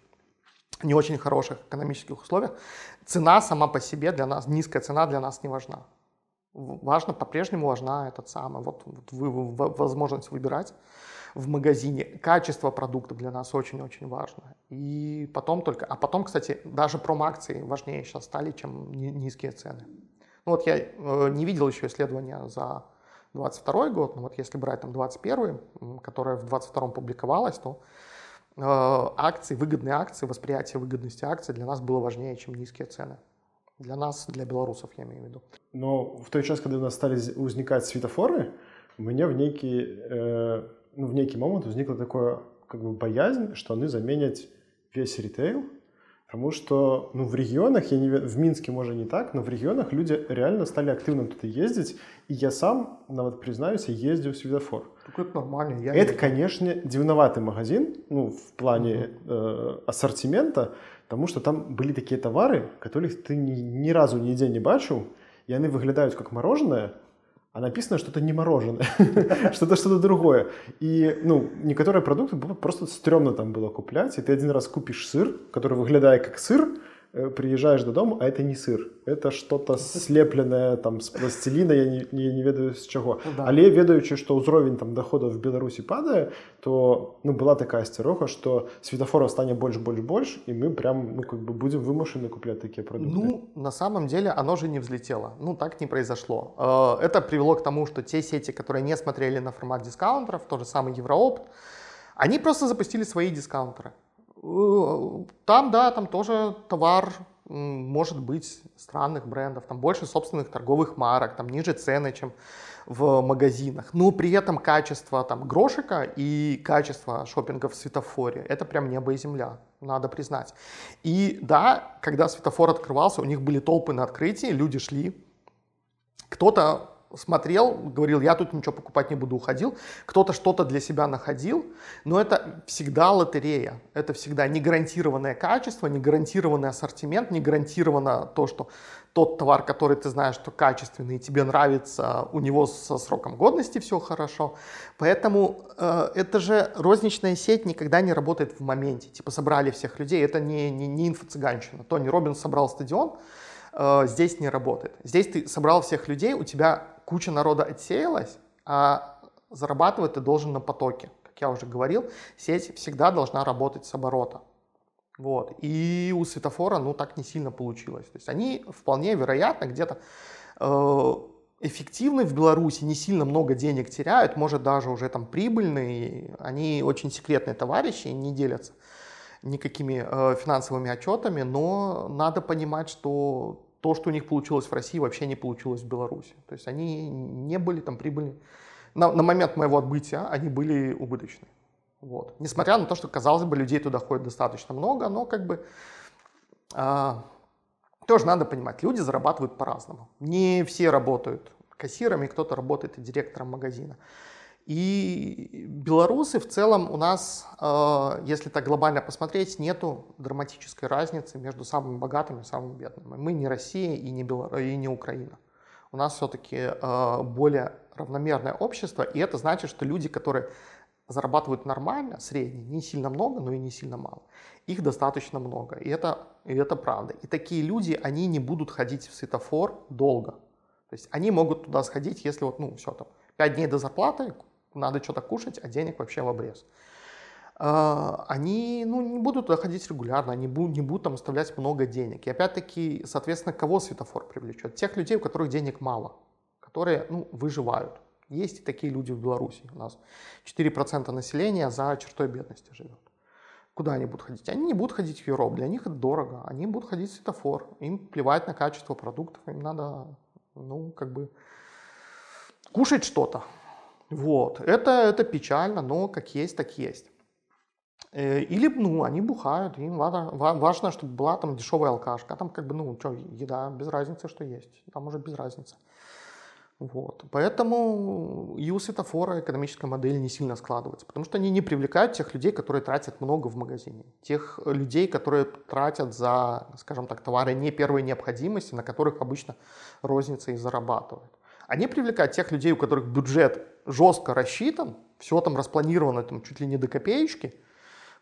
не очень хороших экономических условиях, цена сама по себе для нас, низкая цена для нас не важна. Важно, по-прежнему важна этот самый, вот, вот вы- возможность выбирать в магазине. Качество продуктов для нас очень-очень важно. И потом только, а потом, кстати, даже промо-акции важнее сейчас стали, чем ни- низкие цены. Ну вот я э, не видел еще исследования за 22 год, но вот если брать там 21, м, которое в 22 публиковалось, то э, акции, выгодные акции, восприятие выгодности акций для нас было важнее, чем низкие цены. Для нас, для белорусов, я имею в виду. Но в той час, когда у нас стали возникать светофоры, у меня в некий, э, ну, в некий момент возникла такая как бы боязнь, что они заменят весь ритейл, потому что ну, в регионах, я не, в Минске, может, не так, но в регионах люди реально стали активно туда ездить, и я сам, ну, вот признаюсь, я ездил в светофор. Так это нормально. Я Это, не- конечно, дивноватый магазин, ну, в плане э, ассортимента, потому что там были такие товары, которых ты ни, ни разу нигде не бачил, и они выглядают как мороженое, а написано что-то не мороженое, что-то что-то другое. И, ну, некоторые продукты просто стрёмно там было куплять, и ты один раз купишь сыр, который выглядает как сыр, приезжаешь до дома, а это не сыр, это что-то слепленное там с пластилина, я не, я не ведаю з чого. Ну да. Але ведаючы, што ўзровень там доходаў в Беларусі падае, то ну, была такая асцярога, што светафораў стане больш больш больш і мы прям ну, как бы будем вымушаны купляць такія прадукты. Ну, на самом деле оно же не взлетело. Ну, так не произошло. Э, Это привело к тому, что те сети, которые не смотрели на формат дискаунтеров, тот же самый Евроопт, они просто запустили свои дискаунтеры. Э, Там, да, там тоже товар может быть странных брендов, там больше собственных торговых марок, там ниже цены, чем в магазинах. Но при этом качество там грошика и качество шопинга в светофоре – это прям небо и земля, надо признать. И да, когда светофор открывался, у них были толпы на открытии, люди шли, кто-то смотрел, говорил, я тут ничего покупать не буду, уходил. Кто-то что-то для себя находил, но это всегда лотерея. Это всегда не гарантированное качество, не гарантированный ассортимент, не гарантировано то, что тот товар, который ты знаешь, что качественный, и тебе нравится, у него со сроком годности все хорошо. Поэтому э, это же розничная сеть никогда не работает в моменте. Типа собрали всех людей, это не, не, не инфо-цыганщина. Тони Робинс собрал стадион, э, здесь не работает. Здесь ты собрал всех людей, у тебя куча народа отсеялась, а зарабатывать ты должен на потоке. Как я уже говорил, сеть всегда должна работать с оборота. Вот. И у светофора, ну, так не сильно получилось. То есть они вполне вероятно где-то э, эффективны в Беларуси, не сильно много денег теряют, может даже уже там прибыльные. Они очень секретные товарищи, не делятся никакими э, финансовыми отчетами, но надо понимать, что то, что у них получилось в России, вообще не получилось в Беларуси. То есть они не были там прибыльны. На, на момент моего отбытия они были убыточны. Вот. Несмотря на то, что, казалось бы, людей туда ходит достаточно много, но как бы а, тоже надо понимать, люди зарабатывают по-разному. Не все работают кассирами, кто-то работает и директором магазина. И белорусы в целом у нас, э, если так глобально посмотреть, нету драматической разницы между самыми богатыми и самыми бедными. Мы не Россия и не, Белор... и не Украина. У нас все-таки э, более равномерное общество, и это значит, что люди, которые зарабатывают нормально, средний, не сильно много, но и не сильно мало, их достаточно много, и это, и это правда. И такие люди, они не будут ходить в светофор долго. То есть они могут туда сходить, если вот, ну, все там, 5 дней до зарплаты, надо что-то кушать, а денег вообще в обрез. А, они ну, не будут туда ходить регулярно, они будут, не будут там оставлять много денег. И опять-таки, соответственно, кого светофор привлечет? Тех людей, у которых денег мало, которые ну, выживают. Есть и такие люди в Беларуси. У нас 4% населения за чертой бедности живет. Куда они будут ходить? Они не будут ходить в Европу, для них это дорого. Они будут ходить в светофор. Им плевать на качество продуктов, им надо, ну, как бы, кушать что-то. Вот. Это, это печально, но как есть, так есть. Э, или, ну, они бухают, им важно, важно, чтобы была там дешевая алкашка. А там как бы, ну, что, еда, без разницы, что есть. Там уже без разницы. Вот. Поэтому и у светофора экономическая модель не сильно складывается, потому что они не привлекают тех людей, которые тратят много в магазине, тех людей, которые тратят за, скажем так, товары не первой необходимости, на которых обычно розница и зарабатывает. Они привлекают тех людей, у которых бюджет жестко рассчитан, все там распланировано там, чуть ли не до копеечки,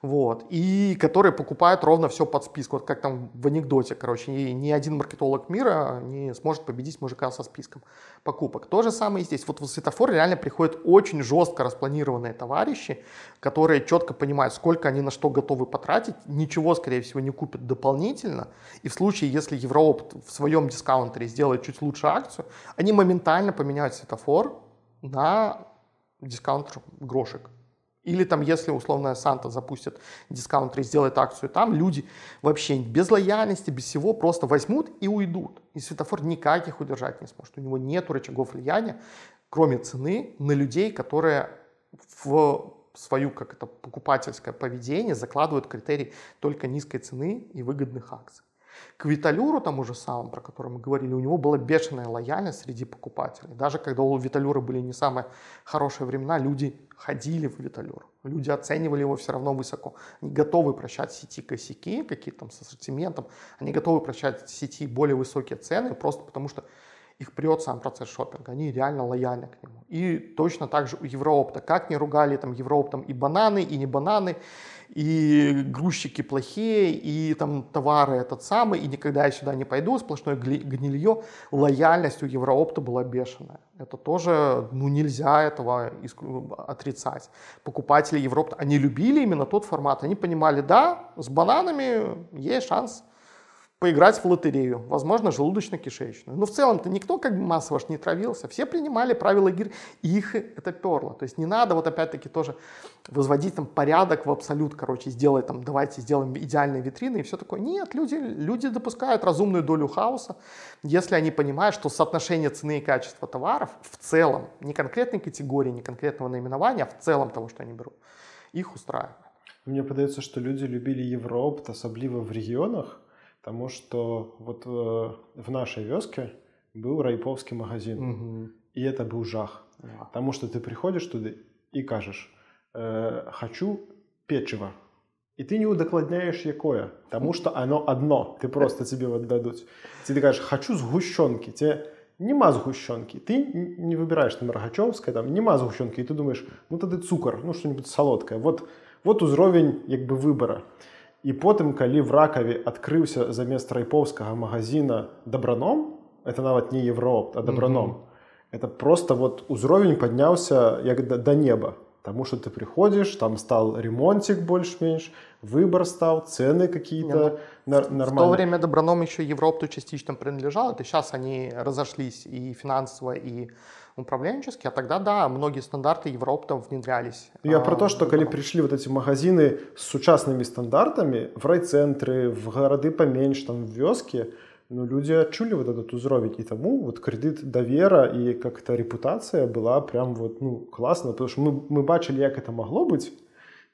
вот, и которые покупают ровно все под список. Вот как там в анекдоте, короче, ни, ни один маркетолог мира не сможет победить мужика со списком покупок. То же самое и здесь. Вот в светофор реально приходят очень жестко распланированные товарищи, которые четко понимают, сколько они на что готовы потратить, ничего, скорее всего, не купят дополнительно. И в случае, если Евроопт в своем дискаунтере сделает чуть лучше акцию, они моментально поменяют светофор на дискаунтер грошек. Или там, если условная Санта запустит дискаунтер и сделает акцию там, люди вообще без лояльности, без всего просто возьмут и уйдут. И светофор никак их удержать не сможет. У него нет рычагов влияния, кроме цены, на людей, которые в свою как это, покупательское поведение закладывают критерий только низкой цены и выгодных акций. К Виталюру, тому же самому, про который мы говорили, у него была бешеная лояльность среди покупателей. Даже когда у Виталюра были не самые хорошие времена, люди ходили в Виталюр. Люди оценивали его все равно высоко. Они готовы прощать сети косяки, какие-то там с ассортиментом. Они готовы прощать сети более высокие цены, просто потому что их прет сам процесс шопинга, они реально лояльны к нему. И точно так же у Евроопта, как не ругали там Еврооптом и бананы, и не бананы, и грузчики плохие, и там товары этот самый, и никогда я сюда не пойду, сплошное гнилье. Лояльность у Евроопта была бешеная. Это тоже, ну, нельзя этого отрицать. Покупатели Европы, они любили именно тот формат, они понимали, да, с бананами есть шанс поиграть в лотерею, возможно, желудочно-кишечную. Но в целом-то никто как бы массово не травился, все принимали правила игры, и их это перло. То есть не надо вот опять-таки тоже возводить там порядок в абсолют, короче, сделать там, давайте сделаем идеальные витрины и все такое. Нет, люди, люди допускают разумную долю хаоса, если они понимают, что соотношение цены и качества товаров в целом, не конкретной категории, не конкретного наименования, а в целом того, что они берут, их устраивает. Мне подается, что люди любили Европу, особливо в регионах, Потому что вот э, в нашей вёске был райповский магазин. Угу. И это был жах. Да. Потому что ты приходишь туда и кажешь, э, хочу печиво. И ты не удокладняешь якое, потому что оно одно, ты просто тебе вот дадут. Ты кажешь, хочу сгущенки, тебе нема сгущенки. Ты не выбираешь там Рогачевское, там нема сгущенки, и ты думаешь, ну тогда цукор, ну что-нибудь солодкое. Вот, вот узровень як бы выбора І потым калі в ракаве адкрыўся замест райповскага магазина дабраном это нават не Европ, а дабраном mm -hmm. это просто вот узровень подняўся як да, да неба Тому что ты приходишь, там стал ремонтик больше-меньше, выбор стал, цены какие-то ну, нормальные. В то время Доброном еще Европу частично принадлежал, это сейчас они разошлись и финансово, и управленчески, а тогда, да, многие стандарты Европы внедрялись. Я а, про то, что когда пришли вот эти магазины с сучасными стандартами в райцентры, в города поменьше, там, в вёскі, ну, люди адчулі вот этот узровень і таму вот крэдыт давера і как-то репутацыя была прям вот ну класна потому что мы, мы бачылі як это могло быць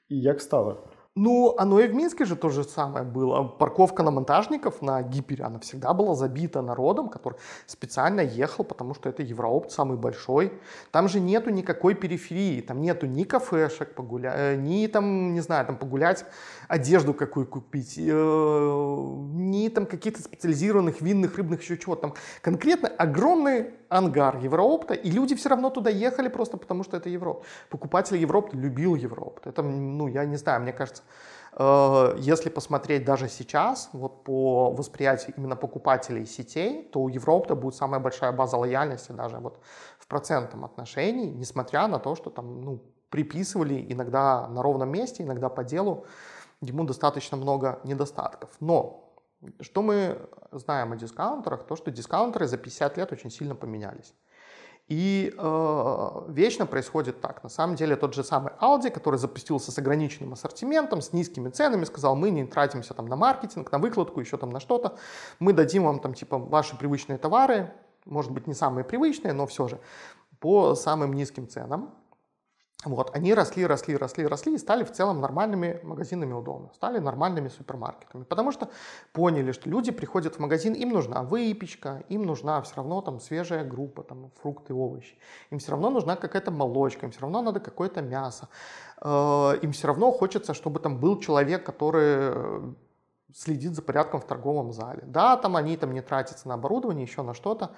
і як стало Ну, оно и в Минске же то же самое было. Парковка на монтажников на Гипере, она всегда была забита народом, который специально ехал, потому что это Евроопт самый большой. Там же нету никакой периферии, там нету ни кафешек погулять, э, ни там, не знаю, там погулять, одежду какую купить, э, ни там каких-то специализированных винных, рыбных, еще чего. Там конкретно огромный ангар Евроопта, и люди все равно туда ехали просто потому, что это Европа. Покупатель Европа любил Европу. Это, ну, я не знаю, мне кажется, э, если посмотреть даже сейчас, вот по восприятию именно покупателей сетей, то у Европа будет самая большая база лояльности даже вот в процентном отношении, несмотря на то, что там, ну, приписывали иногда на ровном месте, иногда по делу, ему достаточно много недостатков. Но что мы знаем о дискаунтерах? То, что дискаунтеры за 50 лет очень сильно поменялись. И э, вечно происходит так. На самом деле тот же самый Aldi, который запустился с ограниченным ассортиментом, с низкими ценами, сказал, мы не тратимся там на маркетинг, на выкладку, еще там на что-то. Мы дадим вам там типа ваши привычные товары, может быть не самые привычные, но все же по самым низким ценам. Вот, они росли, росли, росли, росли и стали в целом нормальными магазинами удобно, стали нормальными супермаркетами, потому что поняли, что люди приходят в магазин, им нужна выпечка, им нужна все равно там свежая группа, там фрукты, овощи, им все равно нужна какая-то молочка, им все равно надо какое-то мясо, э, им все равно хочется, чтобы там был человек, который следит за порядком в торговом зале. Да, там они там не тратятся на оборудование, еще на что-то.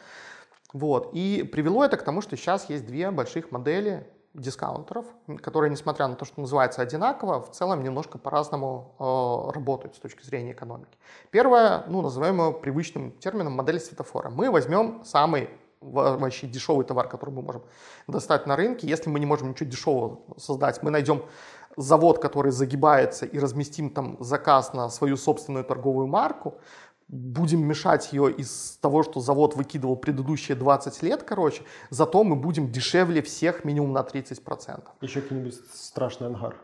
Вот. И привело это к тому, что сейчас есть две больших модели дискаунтеров, которые, несмотря на то, что называется одинаково, в целом немножко по-разному э, работают с точки зрения экономики. Первое, ну, называем его привычным термином модель светофора. Мы возьмем самый вообще дешевый товар, который мы можем достать на рынке. Если мы не можем ничего дешевого создать, мы найдем завод, который загибается и разместим там заказ на свою собственную торговую марку, будем мешать ее из того, что завод выкидывал предыдущие 20 лет, короче, зато мы будем дешевле всех минимум на 30%. Еще какой-нибудь страшный ангар.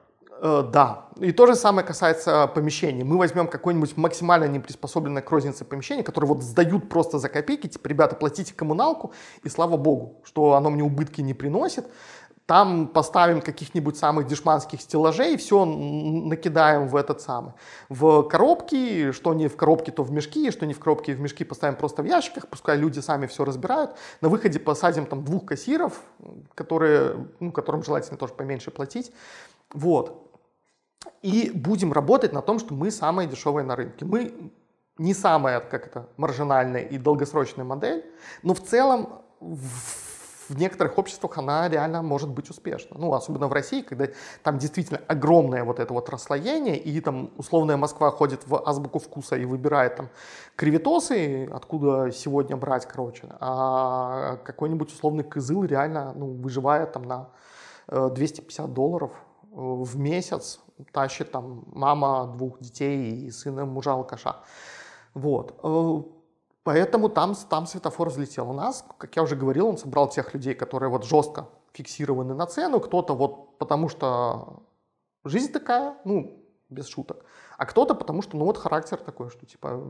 Э, да, и то же самое касается помещений. Мы возьмем какое-нибудь максимально неприспособленное к рознице помещение, которое вот сдают просто за копейки, типа, ребята, платите коммуналку, и слава богу, что оно мне убытки не приносит там поставим каких-нибудь самых дешманских стеллажей, все накидаем в этот самый. В коробки, что не в коробке, то в мешки, что не в коробке, в мешки поставим просто в ящиках, пускай люди сами все разбирают. На выходе посадим там двух кассиров, которые, ну, которым желательно тоже поменьше платить. Вот. И будем работать на том, что мы самые дешевые на рынке. Мы не самая, как это, маржинальная и долгосрочная модель, но в целом в в некоторых обществах она реально может быть успешна. Ну, особенно в России, когда там действительно огромное вот это вот расслоение, и там условная Москва ходит в азбуку вкуса и выбирает там креветосы, откуда сегодня брать, короче, а какой-нибудь условный кызыл реально ну, выживает там на 250 э, долларов э, в месяц, тащит там мама двух детей и сына мужа алкаша. Вот. Поэтому там, там светофор взлетел. У нас, как я уже говорил, он собрал тех людей, которые вот жестко фиксированы на цену, кто-то вот потому что жизнь такая, ну, без шуток, а кто-то потому что, ну, вот характер такой, что типа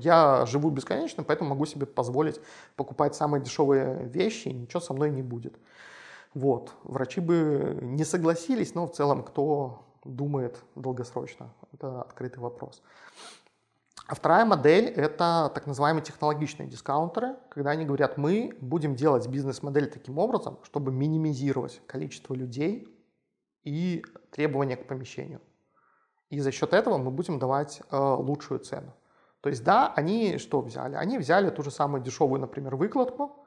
я живу бесконечно, поэтому могу себе позволить покупать самые дешевые вещи, и ничего со мной не будет. Вот. Врачи бы не согласились, но в целом кто думает долгосрочно, это открытый вопрос. А вторая модель – это так называемые технологичные дискаунтеры, когда они говорят, мы будем делать бизнес-модель таким образом, чтобы минимизировать количество людей и требования к помещению. И за счет этого мы будем давать э, лучшую цену. То есть да, они что взяли? Они взяли ту же самую дешевую, например, выкладку,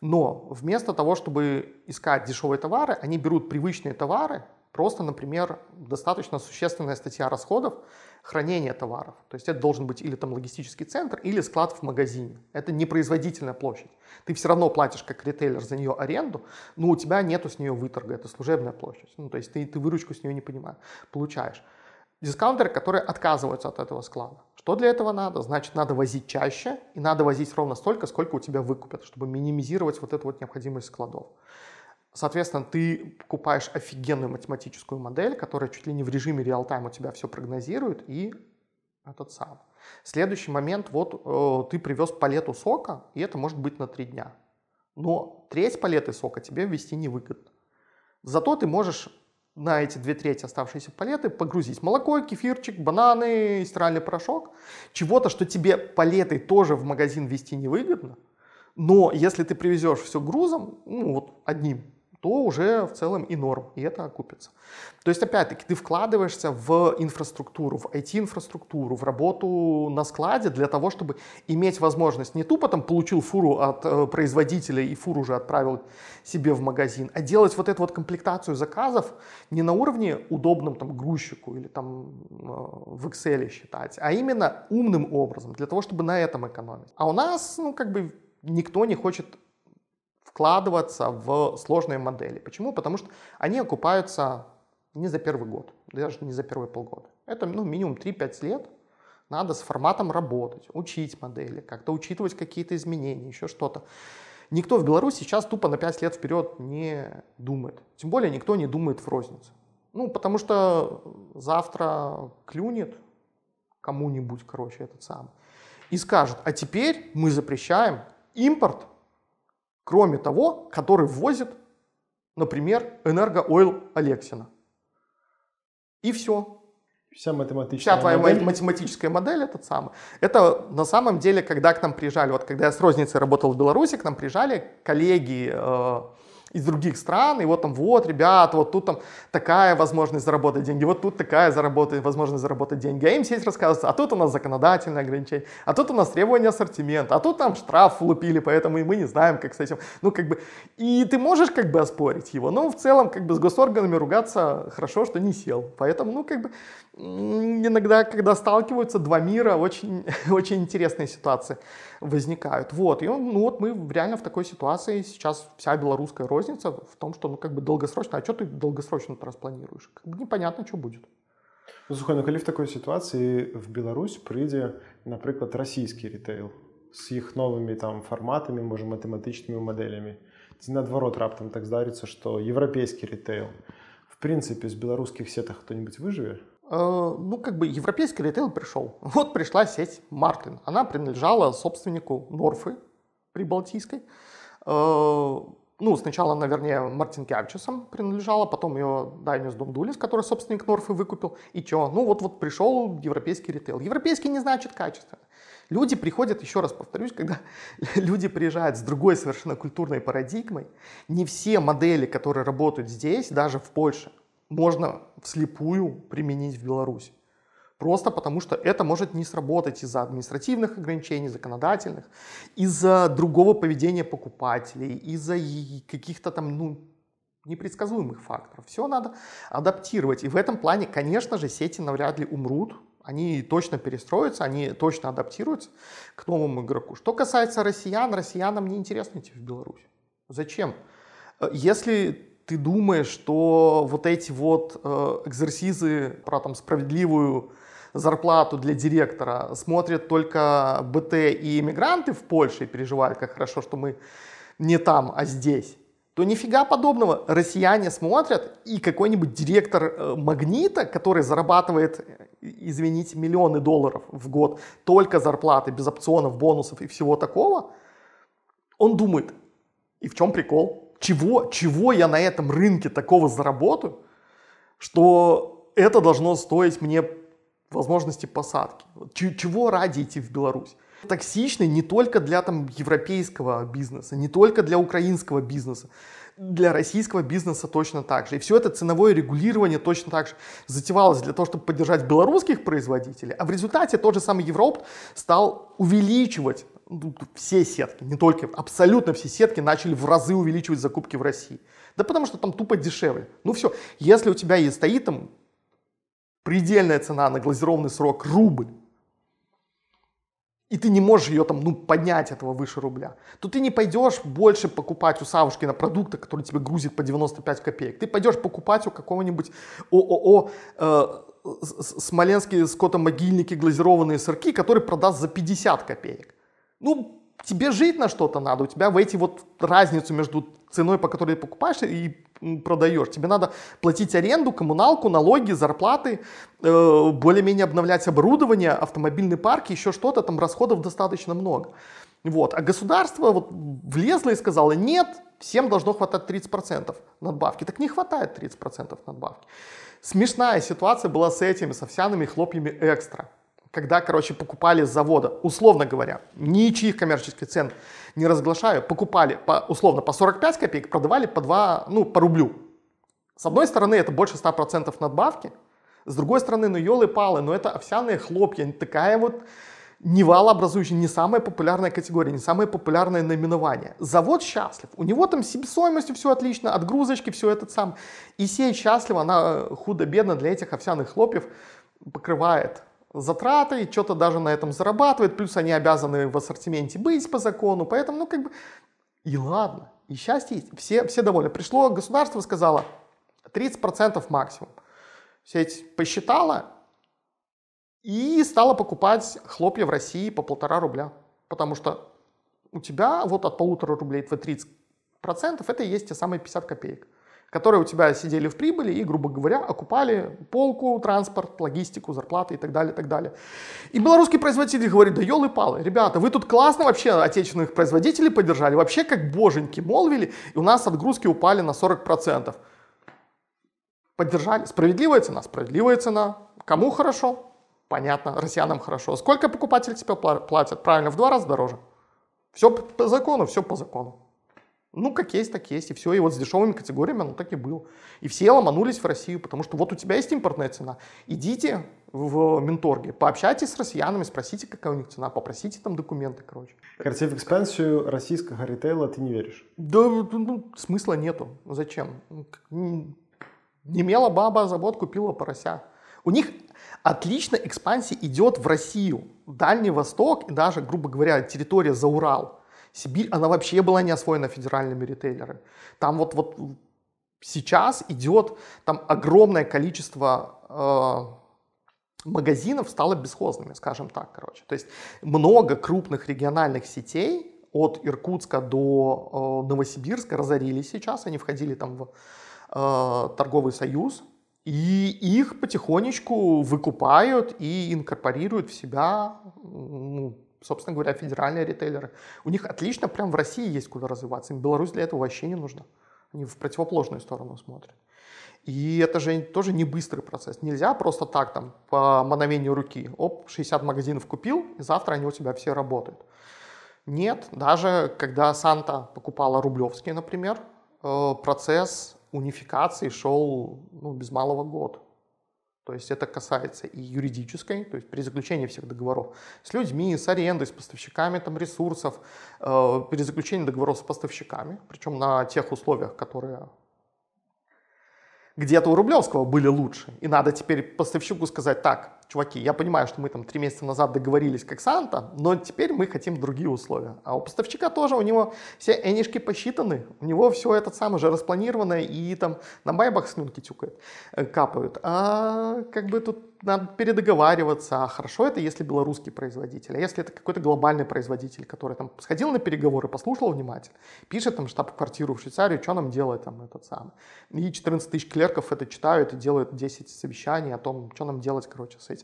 но вместо того, чтобы искать дешевые товары, они берут привычные товары, просто, например, достаточно существенная статья расходов, хранение товаров. То есть это должен быть или там логистический центр, или склад в магазине. Это не производительная площадь. Ты все равно платишь как ритейлер за нее аренду, но у тебя нету с нее выторга, это служебная площадь. Ну, то есть ты, ты выручку с нее не понимаешь, получаешь. Дискаунтеры, которые отказываются от этого склада. Что для этого надо? Значит, надо возить чаще и надо возить ровно столько, сколько у тебя выкупят, чтобы минимизировать вот эту вот необходимость складов. Соответственно, ты покупаешь офигенную математическую модель, которая чуть ли не в режиме реал-тайм у тебя все прогнозирует, и этот сам. Следующий момент, вот э, ты привез палету сока, и это может быть на три дня. Но треть палеты сока тебе ввести невыгодно. Зато ты можешь на эти две трети оставшиеся палеты погрузить молоко, кефирчик, бананы, стиральный порошок. Чего-то, что тебе палетой тоже в магазин вести невыгодно. Но если ты привезешь все грузом, ну вот одним, то уже в целом и норм, и это окупится. То есть, опять-таки, ты вкладываешься в инфраструктуру, в IT-инфраструктуру, в работу на складе для того, чтобы иметь возможность не тупо там получил фуру от э, производителя и фуру уже отправил себе в магазин, а делать вот эту вот комплектацию заказов не на уровне удобном там грузчику или там э, в Excel считать, а именно умным образом, для того, чтобы на этом экономить. А у нас, ну, как бы никто не хочет вкладываться в сложные модели. Почему? Потому что они окупаются не за первый год, даже не за первые полгода. Это ну, минимум 3-5 лет. Надо с форматом работать, учить модели, как-то учитывать какие-то изменения, еще что-то. Никто в Беларуси сейчас тупо на 5 лет вперед не думает. Тем более никто не думает в рознице. Ну, потому что завтра клюнет кому-нибудь, короче, этот самый. И скажет, а теперь мы запрещаем импорт кроме того, который ввозит, например, энергоойл Алексина. И все. Вся математическая Вся твоя модель. математическая модель этот самый. Это на самом деле, когда к нам приезжали, вот когда я с розницей работал в Беларуси, к нам приезжали коллеги э, из других стран, и вот там, вот, ребята, вот тут там такая возможность заработать деньги, вот тут такая заработать, возможность заработать деньги. А им сеть рассказывается, а тут у нас законодательное ограничение, а тут у нас требования ассортимента, а тут там штраф влупили, поэтому и мы не знаем, как с этим. Ну, как бы, и ты можешь как бы оспорить его, но в целом как бы с госорганами ругаться хорошо, что не сел. Поэтому, ну, как бы, иногда, когда сталкиваются два мира, очень, очень интересные ситуации возникают. Вот, и ну, вот мы реально в такой ситуации сейчас вся белорусская розница в том, что ну как бы долгосрочно, а что ты долгосрочно распланируешь? Как бы непонятно, что будет. Ну, слухай, ну калі в такой ситуации в Беларусь прыйдзе, напрыклад, расійскі ритейл з іх новымі там фарматамі, можа матэматычнымі мадэлямі. Ці наадварот раптам так здарыцца, што еўрапейскі ритейл. В принципе, з беларускіх сетах кто-нибудь выжыве? Э, ну, как бы европейский ритейл пришел. Вот пришла сеть Мартлин. Она принадлежала собственнику Норфы прибалтийской. Э, ну, сначала она, вернее, Мартин Кявчесом принадлежала, потом ее Дайнис Дундулис, который собственник Норфы выкупил. И что? Ну, вот, вот пришел европейский ритейл. Европейский не значит качество. Люди приходят, еще раз повторюсь, когда люди приезжают с другой совершенно культурной парадигмой, не все модели, которые работают здесь, даже в Польше, можно вслепую применить в Беларуси. Просто потому что это может не сработать из-за административных ограничений, законодательных, из-за другого поведения покупателей, из-за каких-то там, ну, непредсказуемых факторов. Все надо адаптировать. И в этом плане, конечно же, сети навряд ли умрут. Они точно перестроятся, они точно адаптируются к новому игроку. Что касается россиян, россиянам не интересно идти в Беларусь. Зачем? Э, если ты думаешь, что вот эти вот э, экзерсизы про там справедливую зарплату для директора смотрят только БТ и иммигранты в Польше и переживают, как хорошо, что мы не там, а здесь, то нифига подобного. Россияне смотрят, и какой-нибудь директор э, Магнита, который зарабатывает, извините, миллионы долларов в год, только зарплаты, без опционов, бонусов и всего такого, он думает, и в чем прикол? Чего, чего я на этом рынке такого заработаю, что это должно стоить мне возможности посадки. Чего ради идти в Беларусь? Токсичный не только для там, европейского бизнеса, не только для украинского бизнеса, для российского бизнеса точно так же. И все это ценовое регулирование точно так же затевалось для того, чтобы поддержать белорусских производителей. А в результате тот же самый Европ стал увеличивать все сетки, не только, абсолютно все сетки начали в разы увеличивать закупки в России. Да потому что там тупо дешевле. Ну все, если у тебя есть стоит там предельная цена на глазированный срок рубль, и ты не можешь ее там, ну, поднять этого выше рубля, то ты не пойдешь больше покупать у Савушкина продукты, которые тебе грузит по 95 копеек. Ты пойдешь покупать у какого-нибудь ООО э, Смоленские скотомогильники глазированные сырки, который продаст за 50 копеек. Ну, тебе жить на что-то надо, у тебя в эти вот разницу между ценой, по которой ты покупаешь и продаешь. Тебе надо платить аренду, коммуналку, налоги, зарплаты, э, более-менее обновлять оборудование, автомобильный парк, еще что-то, там расходов достаточно много. Вот. А государство вот влезло и сказало, нет, всем должно хватать 30% надбавки. Так не хватает 30% надбавки. Смешная ситуация была с этими, с овсяными хлопьями экстра. Когда, короче, покупали с завода, условно говоря, ничьих коммерческих цен не разглашаю, покупали по, условно по 45 копеек, продавали по 2, ну, по рублю. С одной стороны, это больше 100% надбавки, с другой стороны, ну, елы-палы, но это овсяные хлопья, такая вот не валообразующая, не самая популярная категория, не самое популярное наименование. Завод счастлив. У него там с себестоимостью все отлично, отгрузочки все этот сам. И сеть счастлива, она э, худо-бедно для этих овсяных хлопьев покрывает затраты, и что-то даже на этом зарабатывает, плюс они обязаны в ассортименте быть по закону, поэтому, ну, как бы, и ладно, и счастье есть, все, все довольны. Пришло государство, сказало, 30% максимум. Сеть посчитала, и стала покупать хлопья в России по полтора рубля. Потому что у тебя вот от полутора рублей твои 30 процентов это и есть те самые 50 копеек, которые у тебя сидели в прибыли и, грубо говоря, окупали полку, транспорт, логистику, зарплаты и так далее, и так далее. И белорусский производитель говорит, да елы-палы, ребята, вы тут классно вообще отечественных производителей поддержали, вообще как боженьки молвили, и у нас отгрузки упали на 40 процентов. Поддержали. Справедливая цена? Справедливая цена. Кому хорошо? Понятно, россиянам хорошо. Сколько покупатели тебе платят? Правильно, в два раза дороже. Все по закону, все по закону. Ну, как есть, так есть. И все. И вот с дешевыми категориями оно так и было. И все ломанулись в Россию, потому что вот у тебя есть импортная цена. Идите в Минторге, пообщайтесь с россиянами, спросите, какая у них цена, попросите там документы, короче. Короче, в экспансию российского ритейла ты не веришь? Да, ну, смысла нету. Зачем? Не имела баба завод, купила порося. У них отлично экспансия идет в Россию, Дальний Восток и даже, грубо говоря, территория за Урал. Сибирь, она вообще была не освоена федеральными ритейлерами. Там вот, вот сейчас идет там огромное количество э, магазинов стало бесхозными, скажем так, короче. То есть много крупных региональных сетей от Иркутска до э, Новосибирска разорились сейчас, они входили там в э, торговый союз, и их потихонечку выкупают и инкорпорируют в себя, ну, собственно говоря, федеральные ритейлеры. У них отлично прям в России есть куда развиваться. Им Беларусь для этого вообще не нужна. Они в противоположную сторону смотрят. И это же тоже не быстрый процесс. Нельзя просто так там по мановению руки, оп, 60 магазинов купил, и завтра они у тебя все работают. Нет, даже когда Санта покупала Рублевский, например, э, процесс унификации шел ну, без малого год. То есть это касается и юридической, то есть при заключении всех договоров с людьми, с арендой, с поставщиками там, ресурсов, э, при заключении договоров с поставщиками, причем на тех условиях, которые где-то у Рублевского были лучше. И надо теперь поставщику сказать, так, чуваки, я понимаю, что мы там три месяца назад договорились как Санта, но теперь мы хотим другие условия. А у поставщика тоже, у него все энишки посчитаны, у него все это самое же распланировано и там на байбах слюнки тюкают, э, капают. А как бы тут надо передоговариваться. А хорошо это, если белорусский производитель. А если это какой-то глобальный производитель, который там сходил на переговоры, послушал внимательно, пишет там штаб-квартиру в Швейцарию, что нам делать там этот самый. И 14 тысяч клерков это читают и делают 10 совещаний о том, что нам делать, короче, с этим.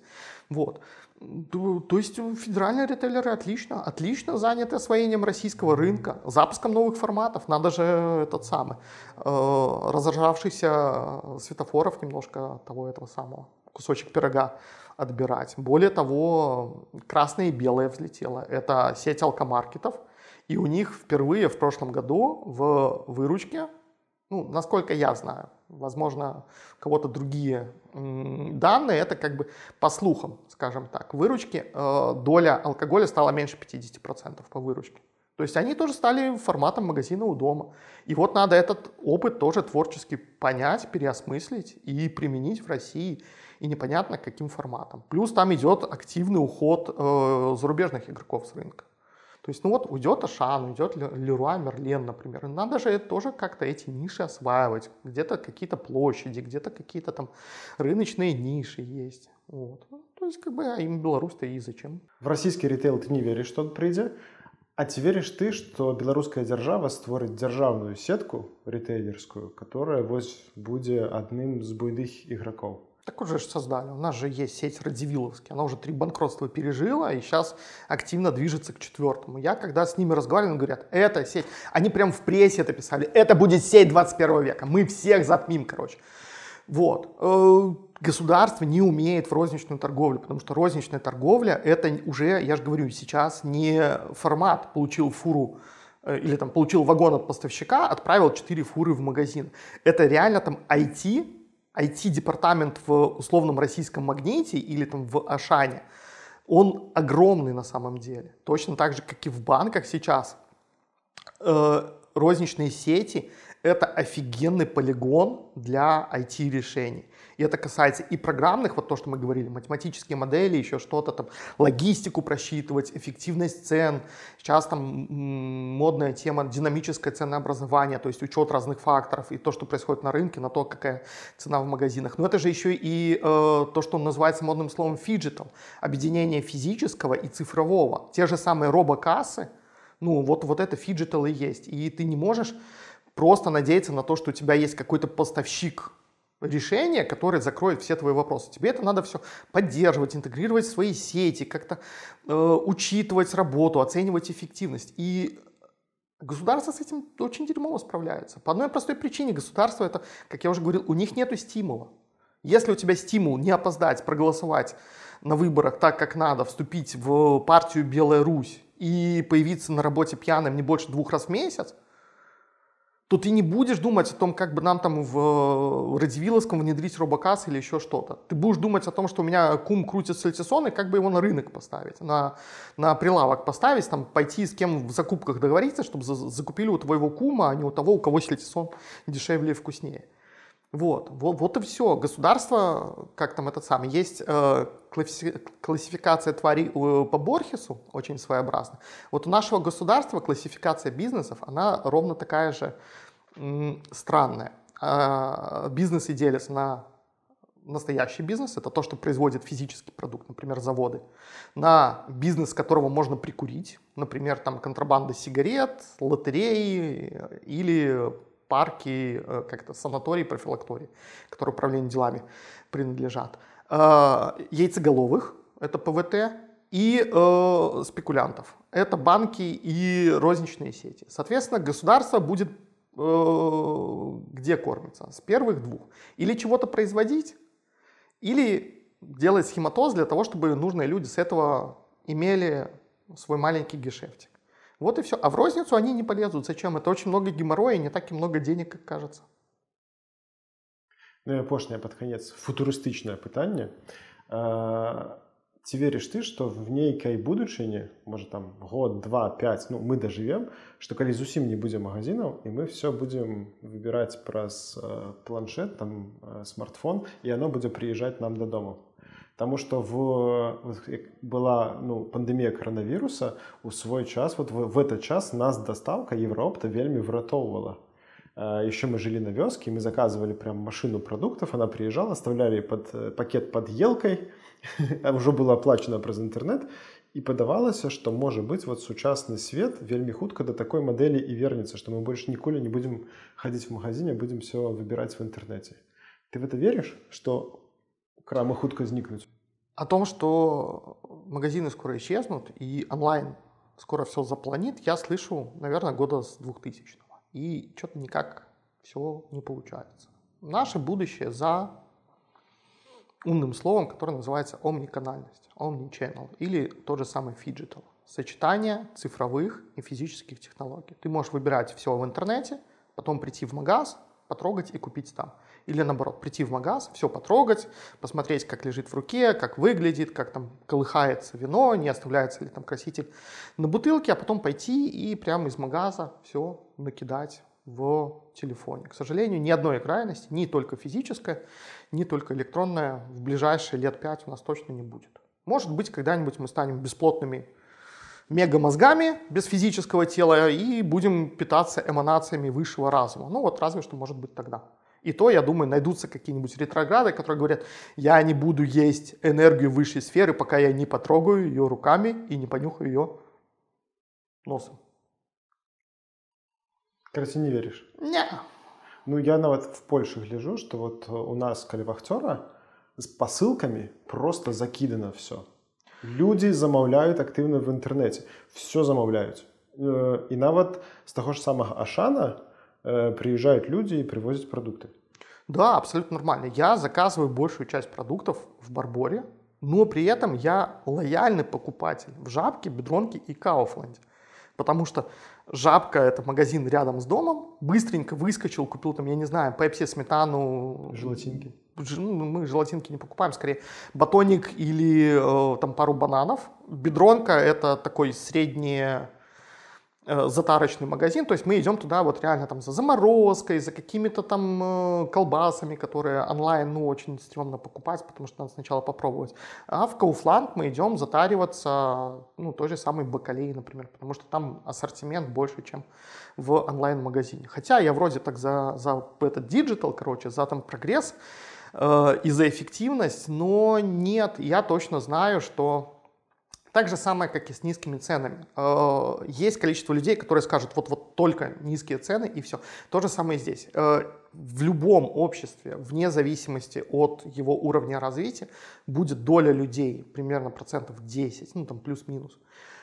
Вот. То есть федеральные ритейлеры отлично, отлично заняты освоением российского рынка, запуском новых форматов. Надо же этот самый, э, разоржавшийся светофоров немножко того этого самого кусочек пирога отбирать. Более того, красное и белое взлетело. Это сеть алкомаркетов. И у них впервые в прошлом году в выручке, ну, насколько я знаю, возможно, у кого-то другие данные, это как бы по слухам, скажем так, выручки, э, доля алкоголя стала меньше 50% по выручке. То есть они тоже стали форматом магазина у дома. И вот надо этот опыт тоже творчески понять, переосмыслить и применить в России и непонятно каким форматом. Плюс там идет активный уход э, зарубежных игроков с рынка. То есть, ну вот уйдет Ашан, уйдет Леруа Мерлен, например. Надо же тоже как-то эти ниши осваивать. Где-то какие-то площади, где-то какие-то там рыночные ниши есть. Вот. Ну, то есть, как бы, а им Беларусь-то и зачем? В российский ритейл ты не веришь, что он придет? А ці веришь ты, что беларуская держава створыць дзяржаўную сетку ритейлерскую, которая вось будзе адным з буйных игроков? Так уже же создали. У нас же есть сеть Радивиловский. Она уже три банкротства пережила и сейчас активно движется к четвертому. Я когда с ними разговаривал, они говорят, это сеть. Они прям в прессе это писали. Это будет сеть 21 века. Мы всех затмим, короче. Вот. Э, государство не умеет в розничную торговлю, потому что розничная торговля это уже, я же говорю, сейчас не формат получил фуру э, или там получил вагон от поставщика, отправил 4 фуры в магазин. Это реально там IT, IT-департамент в условном российском магните или там в Ашане, он огромный на самом деле. Точно так же, как и в банках сейчас. Э, розничные сети — это офигенный полигон для IT-решений. И это касается и программных, вот то, что мы говорили, математические модели, еще что-то там, логистику просчитывать, эффективность цен. Сейчас там модная тема динамическое ценообразование, то есть учет разных факторов и то, что происходит на рынке, на то, какая цена в магазинах. Но это же еще и э, то, что называется модным словом phygital, объединение физического и цифрового. Те же самые робокассы, ну вот, вот это phygital и есть. И ты не можешь просто надеяться на то, что у тебя есть какой-то поставщик решение, которое закроет все твои вопросы. Тебе это надо все поддерживать, интегрировать в свои сети, как-то э, учитывать работу, оценивать эффективность. И государство с этим очень дерьмово справляется. По одной простой причине государство это, как я уже говорил, у них нет стимула. Если у тебя стимул не опоздать, проголосовать на выборах так, как надо, вступить в партию Белая Русь и появиться на работе пьяным не больше двух раз в месяц, то ты не будешь думать о том, как бы нам там в Радивиловском внедрить робокасс или еще что-то. Ты будешь думать о том, что у меня кум крутит сальтисон, и как бы его на рынок поставить, на, на прилавок поставить, там, пойти с кем в закупках договориться, чтобы за, закупили у твоего кума, а не у того, у кого сальтисон дешевле и вкуснее. Вот, вот, вот и все. Государство, как там этот самый, есть э, классификация тварей э, по Борхесу, очень своеобразно. Вот у нашего государства классификация бизнесов, она ровно такая же м, странная. Э, бизнесы делятся на настоящий бизнес, это то, что производит физический продукт, например, заводы, на бизнес, которого можно прикурить, например, там контрабанда сигарет, лотереи или парки, э, как-то санатории, профилактории, которые управлению делами принадлежат. Э, яйцеголовых, это ПВТ, и э, спекулянтов. Это банки и розничные сети. Соответственно, государство будет где кормиться? С первых двух. Или чего-то производить, или делать схематоз для того, чтобы нужные люди с этого имели свой маленький гешефтик. Вот и все. А в розницу они не полезут. Зачем? Это очень много геморроя и не так и много денег, как кажется. Ну і апошняе пад канец футурыстычнае пытанне. Ці верыш ты, што в нейкай будучыні, можа там год, два, пять, ну мы дажывем, што калі зусім не будзе магазинаў і мы все будзем выбіраць праз планшет, там смартфон і оно будзе прыязджаць нам дадому. Таму што в была ну, пандемія каранавіруса у свой час вот в, в этот час нас дастаўка Европа вельмі выратоўвала еще мы жили на вёске, мы заказывали прям машину продуктов, она приезжала, оставляли под, э, пакет под елкой, а уже было оплачено праз интернет, и падавалася, что может быть вот сучасны свет вельмі хутка до такой модели и вернется, что мы больше ніколі не будем ходить в магазине, будем все выбирать в интернете. Ты в это веришь, что крамы хутка знікнуць? О том, что магазины скоро исчезнут и онлайн скоро все заполонит, я слышу, наверное, года с 2000 и что-то никак все не получается. Наше будущее за умным словом, которое называется омниканальность, omnichannel или тот же самый phygital. Сочетание цифровых и физических технологий. Ты можешь выбирать все в интернете, потом прийти в магаз, потрогать и купить там. Или наоборот, прийти в магаз, все потрогать, посмотреть, как лежит в руке, как выглядит, как там колыхается вино, не оставляется ли там краситель на бутылке, а потом пойти и прямо из магаза все накидать в телефоне. К сожалению, ни одной крайности, ни только физическая, ни только электронная, в ближайшие лет пять у нас точно не будет. Может быть, когда-нибудь мы станем бесплотными мегамозгами без физического тела и будем питаться эманациями высшего разума. Ну вот разве что может быть тогда. И то, я думаю, найдутся какие-нибудь ретрограды, которые говорят, я не буду есть энергию высшей сферы, пока я не потрогаю ее руками и не понюхаю ее носом. Короче, не веришь? Не. Ну, я нават в Польше гляжу, что вот у нас калі вахцёра з посылками просто закидано все. Люди замаўляюць актыўна в інтэрнэце все замаўляюць і нават з таго ж самага ашана приезжают люди и привозят продукты да абсолютно нормально я заказываю большую часть продуктов в барборе но при этом я лояльный покупатель в жабке бедронке и кауфланде потому что Жабка – это магазин рядом с домом. Быстренько выскочил, купил там, я не знаю, пепси, сметану. Желатинки. Ну, мы желатинки не покупаем, скорее батоник или э, там пару бананов. Biedronka – это такой средний Э, затарочный магазин, то есть мы идем туда вот реально там за заморозкой, за какими-то там э, колбасами, которые онлайн, ну, очень стрёмно покупать, потому что надо сначала попробовать. А в Kaufland мы идем затариваться, ну, той же самой бакалеи, например, потому что там ассортимент больше, чем в онлайн-магазине. Хотя я вроде так за, за этот digital, короче, за там прогресс э, и за эффективность, но нет, я точно знаю, что так же самое, как и с низкими ценами. Э, есть количество людей, которые скажут, вот, вот только низкие цены и все. То же самое здесь. Э, в любом обществе, вне зависимости от его уровня развития, будет доля людей, примерно процентов 10, ну там плюс-минус,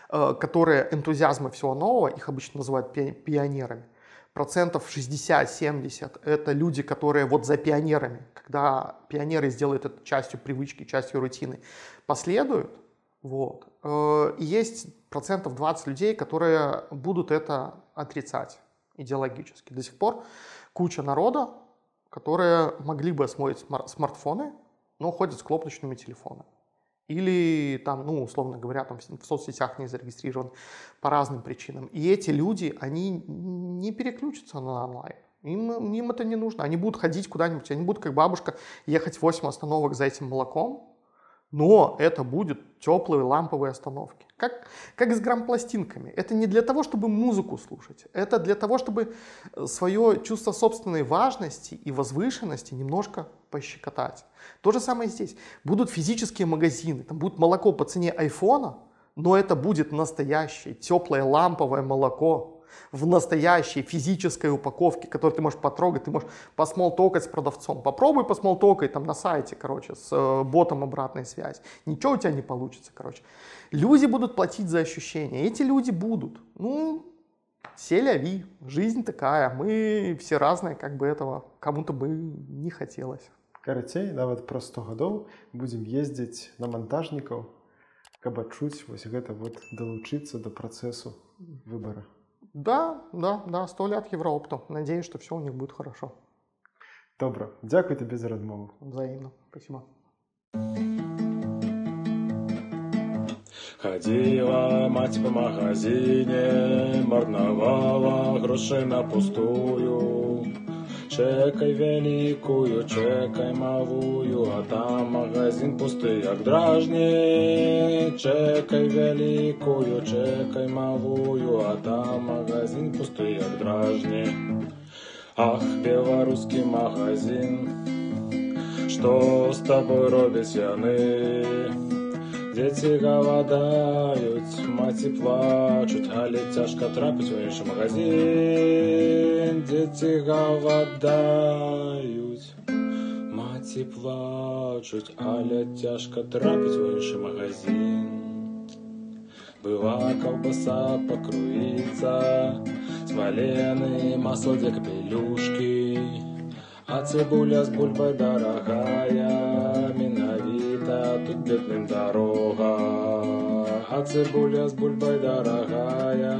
э, которые энтузиазмы всего нового, их обычно называют пионерами, процентов 60-70 это люди, которые вот за пионерами, когда пионеры сделают это частью привычки, частью рутины, последуют, вот. Э, есть процентов 20 людей, которые будут это отрицать идеологически. До сих пор куча народа, которые могли бы освоить смартфоны, но ходят с кнопочными телефонами. Или там, ну, условно говоря, там в соцсетях не зарегистрирован по разным причинам. И эти люди, они не переключатся на онлайн. Им, им это не нужно. Они будут ходить куда-нибудь, они будут как бабушка ехать 8 остановок за этим молоком, но это будет теплые ламповые остановки. Как, как с грампластинками. Это не для того, чтобы музыку слушать. Это для того, чтобы э, свое чувство собственной важности и возвышенности немножко пощекотать. То же самое здесь. Будут физические магазины, там будет молоко по цене айфона, но это будет настоящее теплое ламповое молоко, в настоящей физической упаковке, которую ты можешь потрогать, ты можешь посмолтокать с продавцом. Попробуй посмолтокать там на сайте, короче, с э, ботом обратной связи. Ничего у тебя не получится, короче. Люди будут платить за ощущения. Эти люди будут. Ну, селяви, жизнь такая. Мы все разные, как бы этого кому-то бы не хотелось. Карацей, нават праз 100 гадоў будзем ездзіць на монтажнікаў, каб адчуць вось гэта вот далучыцца да працэсу выбора. Да, да, да, сто лет Евроопту. Надеюсь, что все у них будет хорошо. Добро. Дякую тебе за размову. Взаимно. Спасибо. Ходила мать по магазине, марновала гроши на пустую. Чекай великую, чекай малую, а там магазин пустый, як дражні. Чекай великую, чекай малую, а там магазин пустый, як дражні. Ах, белорусский магазин, что с тобой робить яны? Дети голодают, маці плачуть, але цяжка трапіць у іншы магазин. Дети голодают, маці плачуть, але цяжка трапіць у іншы магазин. Была колбаса покруится, смоленый масло для капелюшки, а цибуля с бульбой дорогая, тут бедным дорога. А цибуля с бульбой дорогая,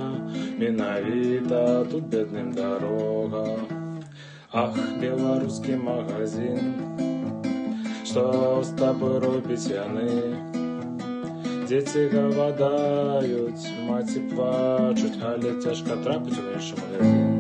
миновита тут бедным дорога. Ах, белорусский магазин, что с тобой робить яны? Дети голодают, маці плачуть, але тяжко трапить в інший магазин.